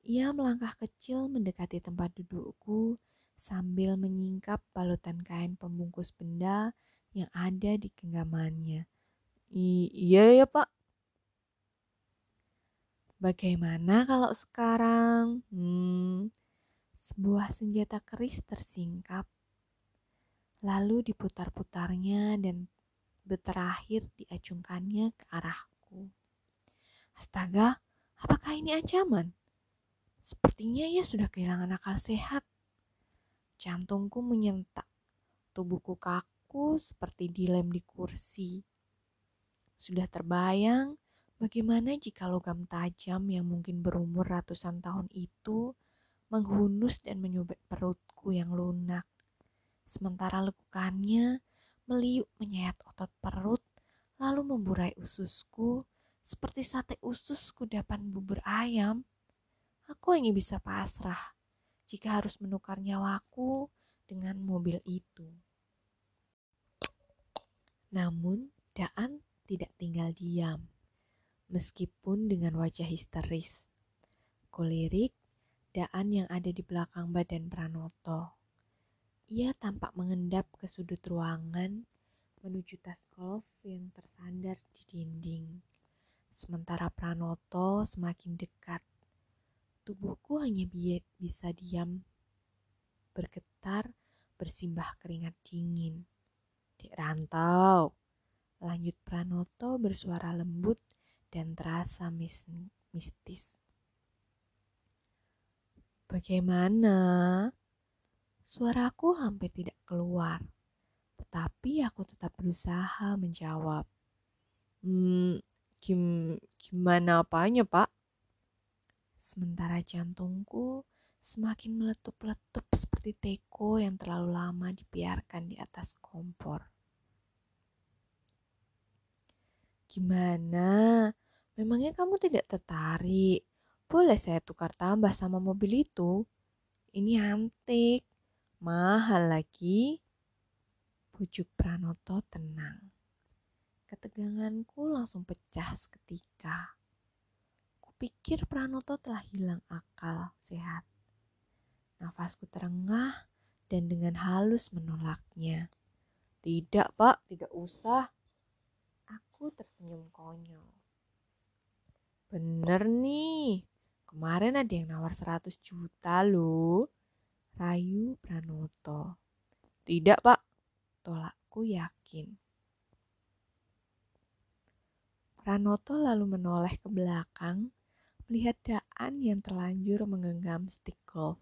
Ia melangkah kecil mendekati tempat dudukku sambil menyingkap balutan kain pembungkus benda yang ada di genggamannya. iya ya pak. Bagaimana kalau sekarang? Hmm, sebuah senjata keris tersingkap. Lalu diputar-putarnya dan terakhir diacungkannya ke arahku. Astaga, apakah ini ancaman? Sepertinya ia sudah kehilangan akal sehat. Jantungku menyentak. Tubuhku kaku seperti dilem di kursi. Sudah terbayang Bagaimana jika logam tajam yang mungkin berumur ratusan tahun itu menghunus dan menyobek perutku yang lunak, sementara lekukannya meliuk menyayat otot perut, lalu memburai ususku seperti sate usus kudapan bubur ayam. Aku hanya bisa pasrah jika harus menukar nyawaku dengan mobil itu. Namun, Daan tidak tinggal diam meskipun dengan wajah histeris. Kulirik Daan yang ada di belakang badan Pranoto. Ia tampak mengendap ke sudut ruangan menuju tas golf yang tersandar di dinding. Sementara Pranoto semakin dekat. Tubuhku hanya bi bisa diam, bergetar, bersimbah keringat dingin. Di rantau, lanjut Pranoto bersuara lembut dan terasa mis mistis. Bagaimana? Suaraku hampir tidak keluar, tetapi aku tetap berusaha menjawab. Hmm, gim, gimana apanya, Pak? Sementara jantungku semakin meletup-letup seperti teko yang terlalu lama dibiarkan di atas kompor. Gimana? Memangnya kamu tidak tertarik? Boleh saya tukar tambah sama mobil itu? Ini antik, mahal lagi. Pujuk Pranoto tenang. Keteganganku langsung pecah seketika. Kupikir Pranoto telah hilang akal sehat. Nafasku terengah dan dengan halus menolaknya. Tidak, Pak, tidak usah. Aku tersenyum konyol. Bener nih, kemarin ada yang nawar 100 juta loh. Rayu Pranoto. Tidak pak, tolakku yakin. Pranoto lalu menoleh ke belakang, melihat Daan yang terlanjur menggenggam stick golf.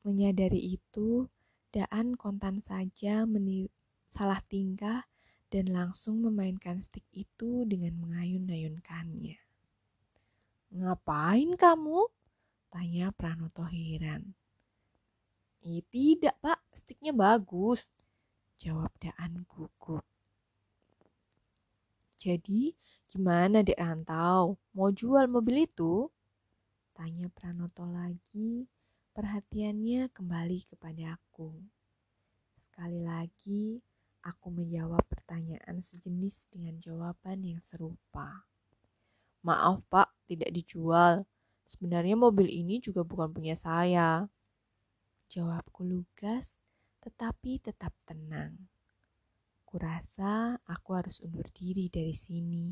Menyadari itu, Daan kontan saja salah tingkah dan langsung memainkan stick itu dengan mengayun-ayunkannya. Ngapain kamu? Tanya Pranoto heran. Eh, tidak pak, sticknya bagus. Jawab Daan gugup. Jadi, gimana dek rantau? Mau jual mobil itu? Tanya Pranoto lagi, perhatiannya kembali kepada aku. Sekali lagi, Aku menjawab pertanyaan sejenis dengan jawaban yang serupa. Maaf pak, tidak dijual. Sebenarnya mobil ini juga bukan punya saya. Jawabku lugas, tetapi tetap tenang. Kurasa aku harus undur diri dari sini.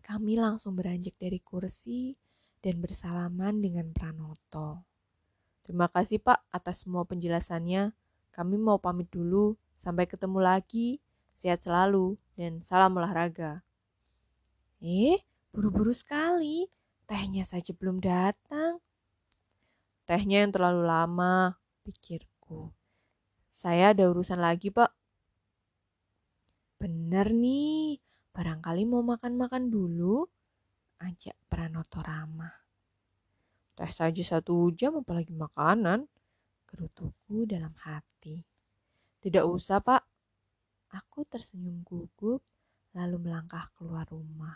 Kami langsung beranjak dari kursi dan bersalaman dengan Pranoto. Terima kasih Pak atas semua penjelasannya. Kami mau pamit dulu. Sampai ketemu lagi. Sehat selalu dan salam olahraga. Eh, buru-buru sekali. Tehnya saja belum datang. Tehnya yang terlalu lama, pikirku. Saya ada urusan lagi, Pak. Bener nih, barangkali mau makan-makan dulu. Ajak Pranoto ramah. Teh saja satu jam apalagi makanan gerutuku dalam hati. Tidak usah, Pak. Aku tersenyum gugup, lalu melangkah keluar rumah.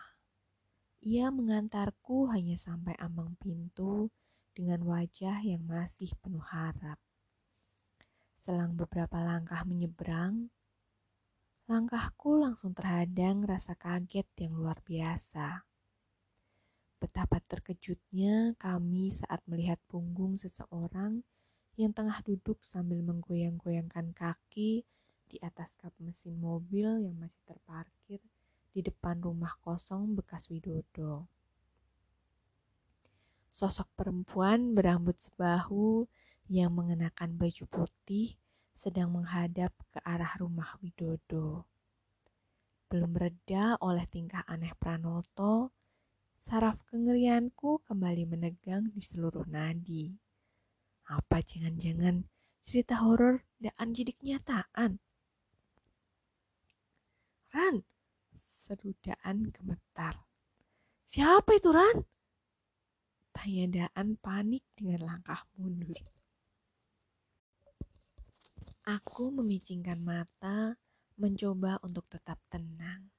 Ia mengantarku hanya sampai ambang pintu dengan wajah yang masih penuh harap. Selang beberapa langkah menyeberang, langkahku langsung terhadang rasa kaget yang luar biasa. Betapa terkejutnya kami saat melihat punggung seseorang yang tengah duduk sambil menggoyang-goyangkan kaki di atas kap mesin mobil yang masih terparkir di depan rumah kosong bekas Widodo. Sosok perempuan berambut sebahu yang mengenakan baju putih sedang menghadap ke arah rumah Widodo. Belum reda oleh tingkah aneh Pranoto, saraf kengerianku kembali menegang di seluruh nadi. Apa jangan-jangan cerita horor dan jadi kenyataan? Ran, seru Daan gemetar. Siapa itu Ran? Tanya Daan panik dengan langkah mundur. Aku memicingkan mata, mencoba untuk tetap tenang.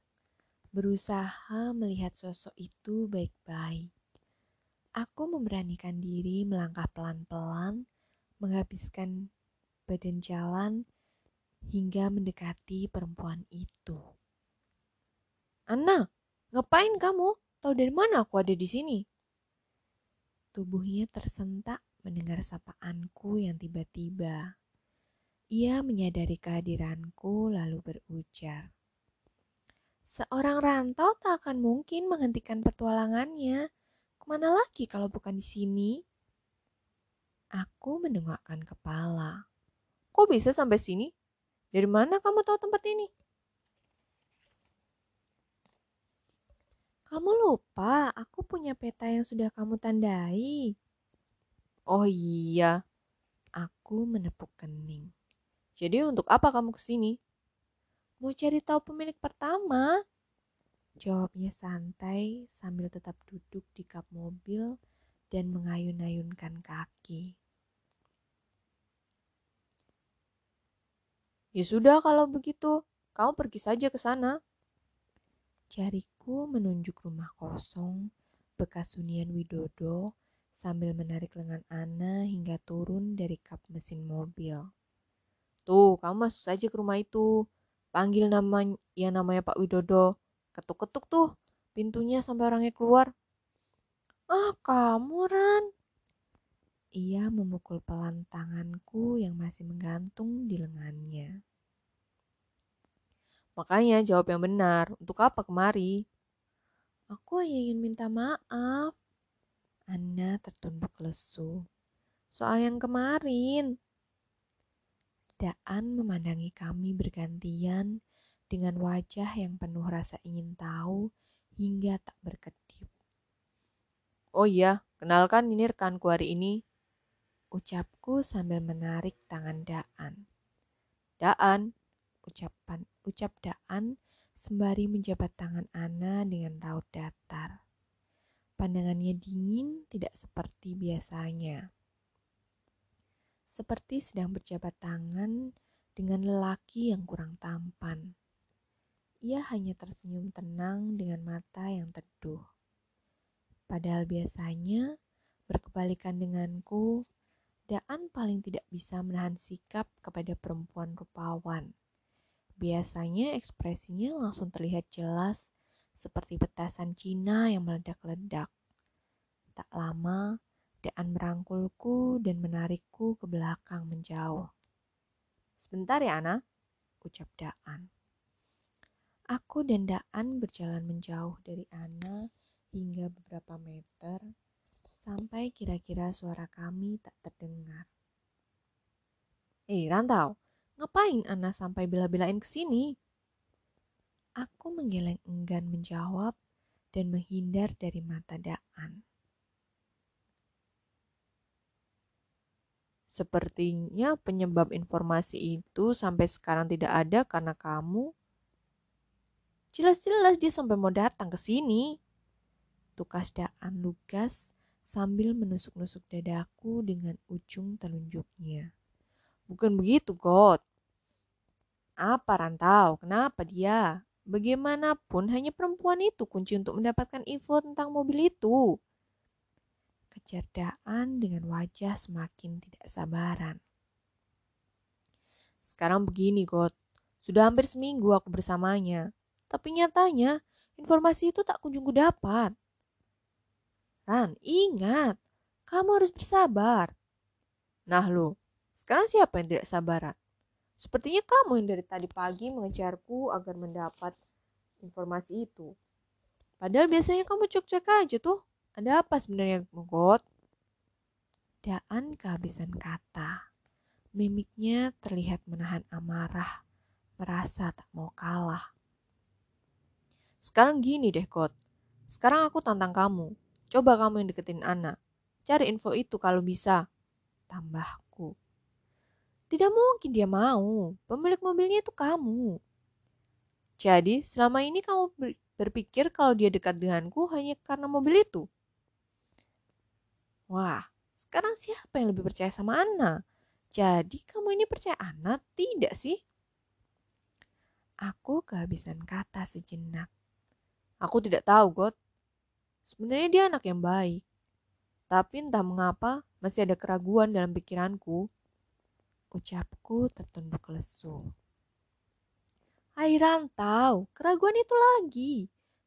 Berusaha melihat sosok itu baik-baik. Aku memberanikan diri melangkah pelan-pelan, menghabiskan badan jalan hingga mendekati perempuan itu. Ana, ngapain kamu? Tahu dari mana aku ada di sini? Tubuhnya tersentak mendengar sapaanku yang tiba-tiba. Ia menyadari kehadiranku lalu berujar. Seorang rantau tak akan mungkin menghentikan petualangannya. Ke mana lagi kalau bukan di sini? Aku mendengarkan kepala. Kok bisa sampai sini? Dari mana kamu tahu tempat ini? Kamu lupa, aku punya peta yang sudah kamu tandai. Oh iya, aku menepuk kening. Jadi untuk apa kamu ke sini? Mau cari tahu pemilik pertama. Jawabnya santai sambil tetap duduk di kap mobil dan mengayun-ayunkan kaki. Ya sudah kalau begitu, kamu pergi saja ke sana. Jariku menunjuk rumah kosong bekas hunian Widodo sambil menarik lengan Ana hingga turun dari kap mesin mobil. Tuh, kamu masuk saja ke rumah itu. Panggil nama yang namanya Pak Widodo. Ketuk-ketuk tuh pintunya sampai orangnya keluar. Ah, kamu Ran. Ia memukul pelan tanganku yang masih menggantung di lengannya. Makanya jawab yang benar. Untuk apa kemari? Aku hanya ingin minta maaf. Anna tertunduk lesu. Soal yang kemarin. Daan memandangi kami bergantian dengan wajah yang penuh rasa ingin tahu hingga tak berkedip. Oh iya, kenalkan ini rekanku hari ini. Ucapku sambil menarik tangan Daan. Daan, ucapan ucap Daan sembari menjabat tangan Ana dengan raut datar. Pandangannya dingin tidak seperti biasanya. Seperti sedang berjabat tangan dengan lelaki yang kurang tampan. Ia hanya tersenyum tenang dengan mata yang teduh. Padahal biasanya berkebalikan denganku, Daan paling tidak bisa menahan sikap kepada perempuan rupawan. Biasanya ekspresinya langsung terlihat jelas seperti petasan Cina yang meledak-ledak. Tak lama, Daan merangkulku dan menarikku ke belakang menjauh. Sebentar ya, Ana, ucap Daan. Aku dan Daan berjalan menjauh dari Ana hingga beberapa meter sampai kira-kira suara kami tak terdengar. Eh, Rantau, Ngapain Ana sampai bela-belain ke sini? Aku menggeleng enggan menjawab dan menghindar dari mata Daan. Sepertinya penyebab informasi itu sampai sekarang tidak ada karena kamu. Jelas-jelas dia sampai mau datang ke sini. Tukas Daan lugas sambil menusuk-nusuk dadaku dengan ujung telunjuknya. Bukan begitu, God. Apa rantau? Kenapa dia? Bagaimanapun hanya perempuan itu kunci untuk mendapatkan info tentang mobil itu. Kejar Daan dengan wajah semakin tidak sabaran. Sekarang begini, God. Sudah hampir seminggu aku bersamanya. Tapi nyatanya, informasi itu tak kunjung dapat. Ran, ingat. Kamu harus bersabar. Nah lo, sekarang siapa yang tidak sabaran? Sepertinya kamu yang dari tadi pagi mengejarku agar mendapat informasi itu. Padahal biasanya kamu cek-cek aja tuh. Ada apa sebenarnya, Mogot? Daan kehabisan kata. Mimiknya terlihat menahan amarah, merasa tak mau kalah. Sekarang gini deh, God. Sekarang aku tantang kamu. Coba kamu yang deketin Ana. Cari info itu kalau bisa. Tambahku. Tidak mungkin dia mau. Pemilik mobilnya itu kamu. Jadi, selama ini kamu berpikir kalau dia dekat denganku hanya karena mobil itu? Wah, sekarang siapa yang lebih percaya sama Anna? Jadi, kamu ini percaya Anna? Tidak sih? Aku kehabisan kata sejenak. Aku tidak tahu, God. Sebenarnya dia anak yang baik. Tapi entah mengapa masih ada keraguan dalam pikiranku Ucapku tertunduk lesu. Hai rantau, keraguan itu lagi.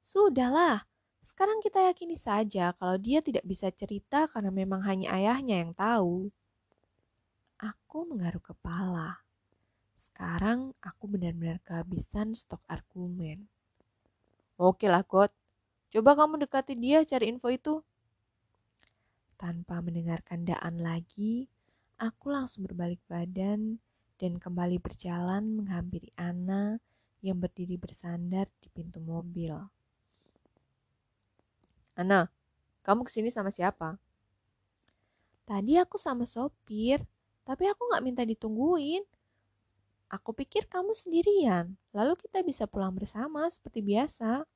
Sudahlah, sekarang kita yakini saja kalau dia tidak bisa cerita karena memang hanya ayahnya yang tahu. Aku menggaruk kepala. Sekarang aku benar-benar kehabisan stok argumen. Oke lah, God. Coba kamu dekati dia cari info itu. Tanpa mendengarkan Daan lagi, Aku langsung berbalik badan dan kembali berjalan menghampiri Ana yang berdiri bersandar di pintu mobil. Ana, kamu ke sini sama siapa? Tadi aku sama sopir, tapi aku gak minta ditungguin. Aku pikir kamu sendirian, lalu kita bisa pulang bersama seperti biasa.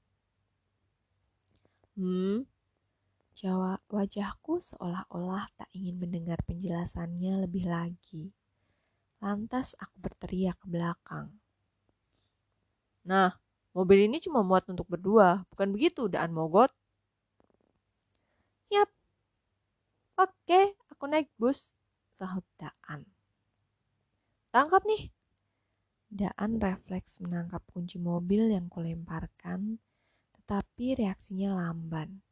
Hmm, Jawab wajahku seolah-olah tak ingin mendengar penjelasannya lebih lagi. Lantas aku berteriak ke belakang. Nah, mobil ini cuma muat untuk berdua, bukan begitu, Daan Mogot? Yap. Oke, aku naik bus, sahut Daan. Tangkap nih. Daan refleks menangkap kunci mobil yang kulemparkan, tetapi reaksinya lamban.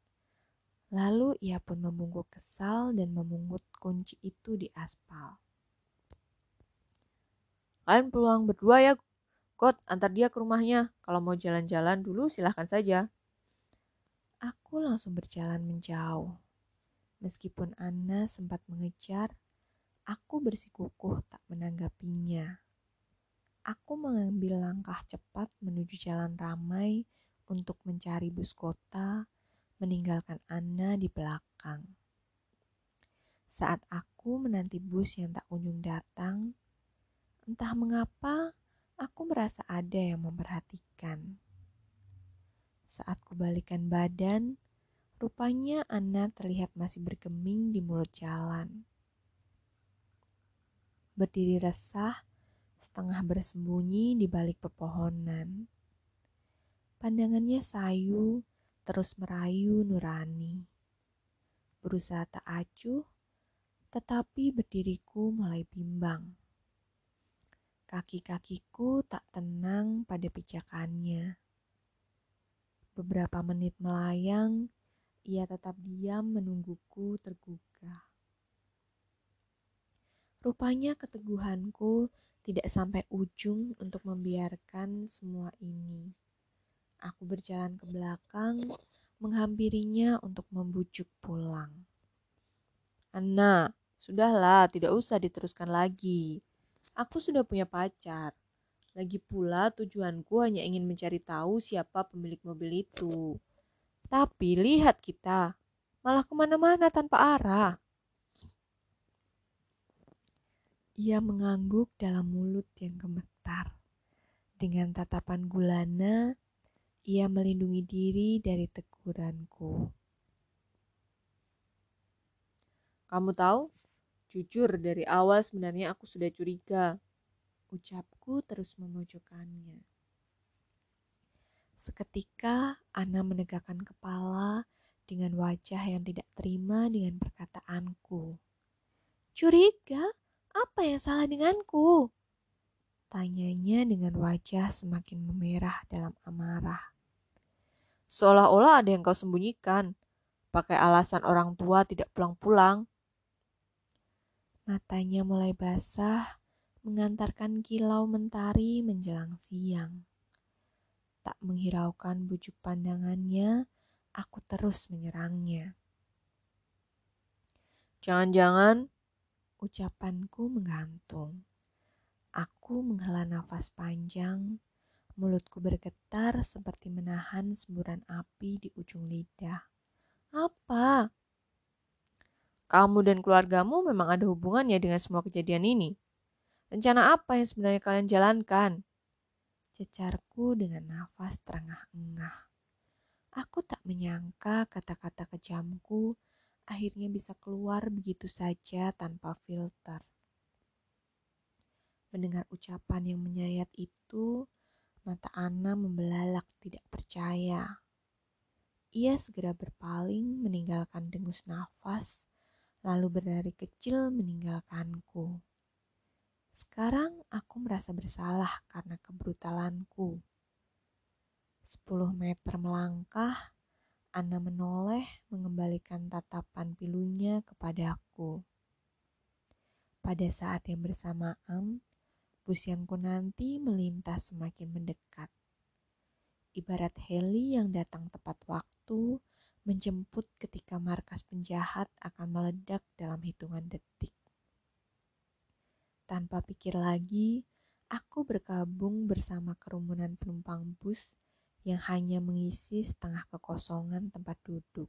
Lalu ia pun membungkuk kesal dan memungut kunci itu di aspal. Kalian peluang berdua ya, God, antar dia ke rumahnya. Kalau mau jalan-jalan dulu silahkan saja. Aku langsung berjalan menjauh. Meskipun Anna sempat mengejar, aku bersikukuh tak menanggapinya. Aku mengambil langkah cepat menuju jalan ramai untuk mencari bus kota meninggalkan Anna di belakang. Saat aku menanti bus yang tak kunjung datang, entah mengapa aku merasa ada yang memperhatikan. Saat kubalikan badan, rupanya Anna terlihat masih bergeming di mulut jalan. Berdiri resah, setengah bersembunyi di balik pepohonan. Pandangannya sayu terus merayu nurani. Berusaha tak acuh, tetapi berdiriku mulai bimbang. Kaki-kakiku tak tenang pada pijakannya. Beberapa menit melayang, ia tetap diam menungguku tergugah. Rupanya keteguhanku tidak sampai ujung untuk membiarkan semua ini. Aku berjalan ke belakang, menghampirinya untuk membujuk pulang. Anna, sudahlah, tidak usah diteruskan lagi. Aku sudah punya pacar. Lagi pula tujuanku hanya ingin mencari tahu siapa pemilik mobil itu. Tapi lihat kita, malah ke mana-mana tanpa arah. Ia mengangguk dalam mulut yang gemetar. Dengan tatapan gulana, ia melindungi diri dari teguranku. Kamu tahu, jujur dari awal sebenarnya aku sudah curiga. Ucapku terus memojokkannya. Seketika Ana menegakkan kepala dengan wajah yang tidak terima dengan perkataanku. Curiga? Apa yang salah denganku? Tanyanya dengan wajah semakin memerah dalam amarah. Seolah-olah ada yang kau sembunyikan. Pakai alasan orang tua tidak pulang-pulang. Matanya mulai basah, mengantarkan kilau mentari menjelang siang. Tak menghiraukan bujuk pandangannya, aku terus menyerangnya. Jangan-jangan Ucapanku menggantung. Aku menghela nafas panjang, mulutku bergetar seperti menahan semburan api di ujung lidah. Apa? Kamu dan keluargamu memang ada hubungannya dengan semua kejadian ini. Rencana apa yang sebenarnya kalian jalankan? Cecarku dengan nafas terengah-engah. Aku tak menyangka kata-kata kejamku akhirnya bisa keluar begitu saja tanpa filter. Mendengar ucapan yang menyayat itu, mata Ana membelalak tidak percaya. Ia segera berpaling meninggalkan dengus nafas, lalu berlari kecil meninggalkanku. Sekarang aku merasa bersalah karena kebrutalanku. Sepuluh meter melangkah, Ana menoleh mengembalikan tatapan pilunya kepadaku. Pada saat yang bersamaan, bus yang nanti melintas semakin mendekat. Ibarat heli yang datang tepat waktu menjemput ketika markas penjahat akan meledak dalam hitungan detik. Tanpa pikir lagi, aku bergabung bersama kerumunan penumpang bus yang hanya mengisi setengah kekosongan tempat duduk.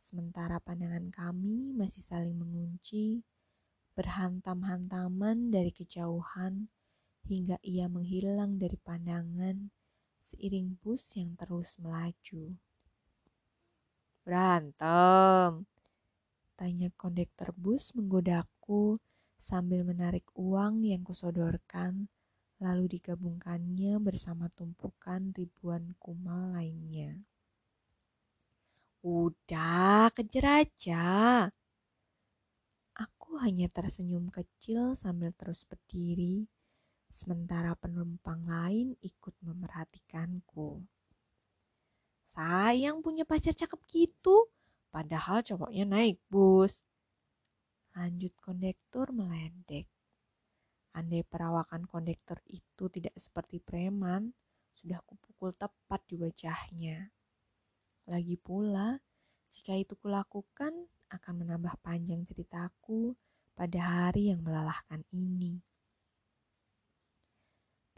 Sementara pandangan kami masih saling mengunci, berhantam-hantaman dari kejauhan hingga ia menghilang dari pandangan seiring bus yang terus melaju. Berantem, tanya kondektor bus menggodaku sambil menarik uang yang kusodorkan lalu digabungkannya bersama tumpukan ribuan kumal lainnya. Udah, kejar aja. Aku hanya tersenyum kecil sambil terus berdiri, sementara penumpang lain ikut memerhatikanku. Sayang punya pacar cakep gitu, padahal cowoknya naik bus. Lanjut kondektur meledek. Andai perawakan kondektor itu tidak seperti preman, sudah kupukul tepat di wajahnya. Lagi pula, jika itu kulakukan akan menambah panjang ceritaku pada hari yang melelahkan ini.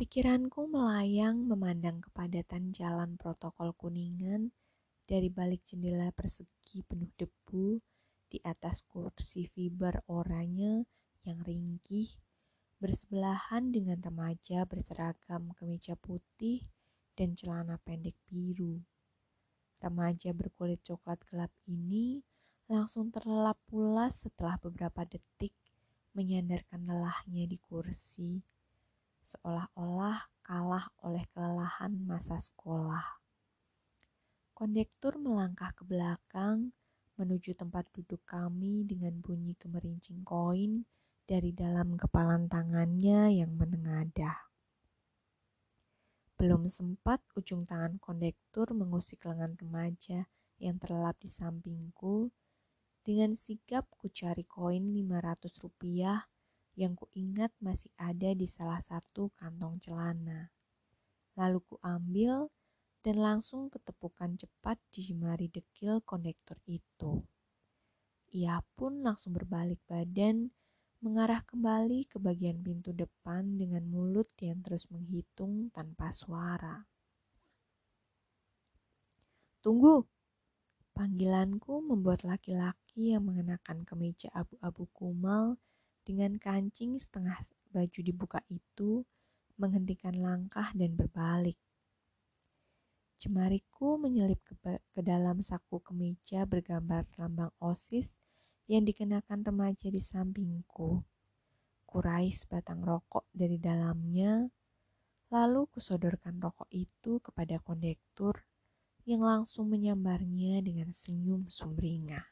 Pikiranku melayang memandang kepadatan jalan protokol Kuningan dari balik jendela persegi penuh debu di atas kursi fiber oranye yang ringkih bersebelahan dengan remaja berseragam kemeja putih dan celana pendek biru. Remaja berkulit coklat gelap ini langsung terlelap pulas setelah beberapa detik menyandarkan lelahnya di kursi, seolah-olah kalah oleh kelelahan masa sekolah. Kondektur melangkah ke belakang menuju tempat duduk kami dengan bunyi kemerincing koin dari dalam kepalan tangannya yang menengadah. Belum sempat ujung tangan kondektur mengusik lengan remaja yang terlelap di sampingku, dengan sigap ku cari koin 500 rupiah yang ku ingat masih ada di salah satu kantong celana. Lalu ku ambil dan langsung ketepukan cepat di jemari dekil kondektur itu. Ia pun langsung berbalik badan mengarah kembali ke bagian pintu depan dengan mulut yang terus menghitung tanpa suara. Tunggu! Panggilanku membuat laki-laki yang mengenakan kemeja abu-abu kumal dengan kancing setengah baju dibuka itu menghentikan langkah dan berbalik. Jemariku menyelip ke, ke dalam saku kemeja bergambar lambang OSIS yang dikenakan remaja di sampingku. Kurai sebatang rokok dari dalamnya, Lalu kusodorkan rokok itu kepada kondektur yang langsung menyambarnya dengan senyum sumringah.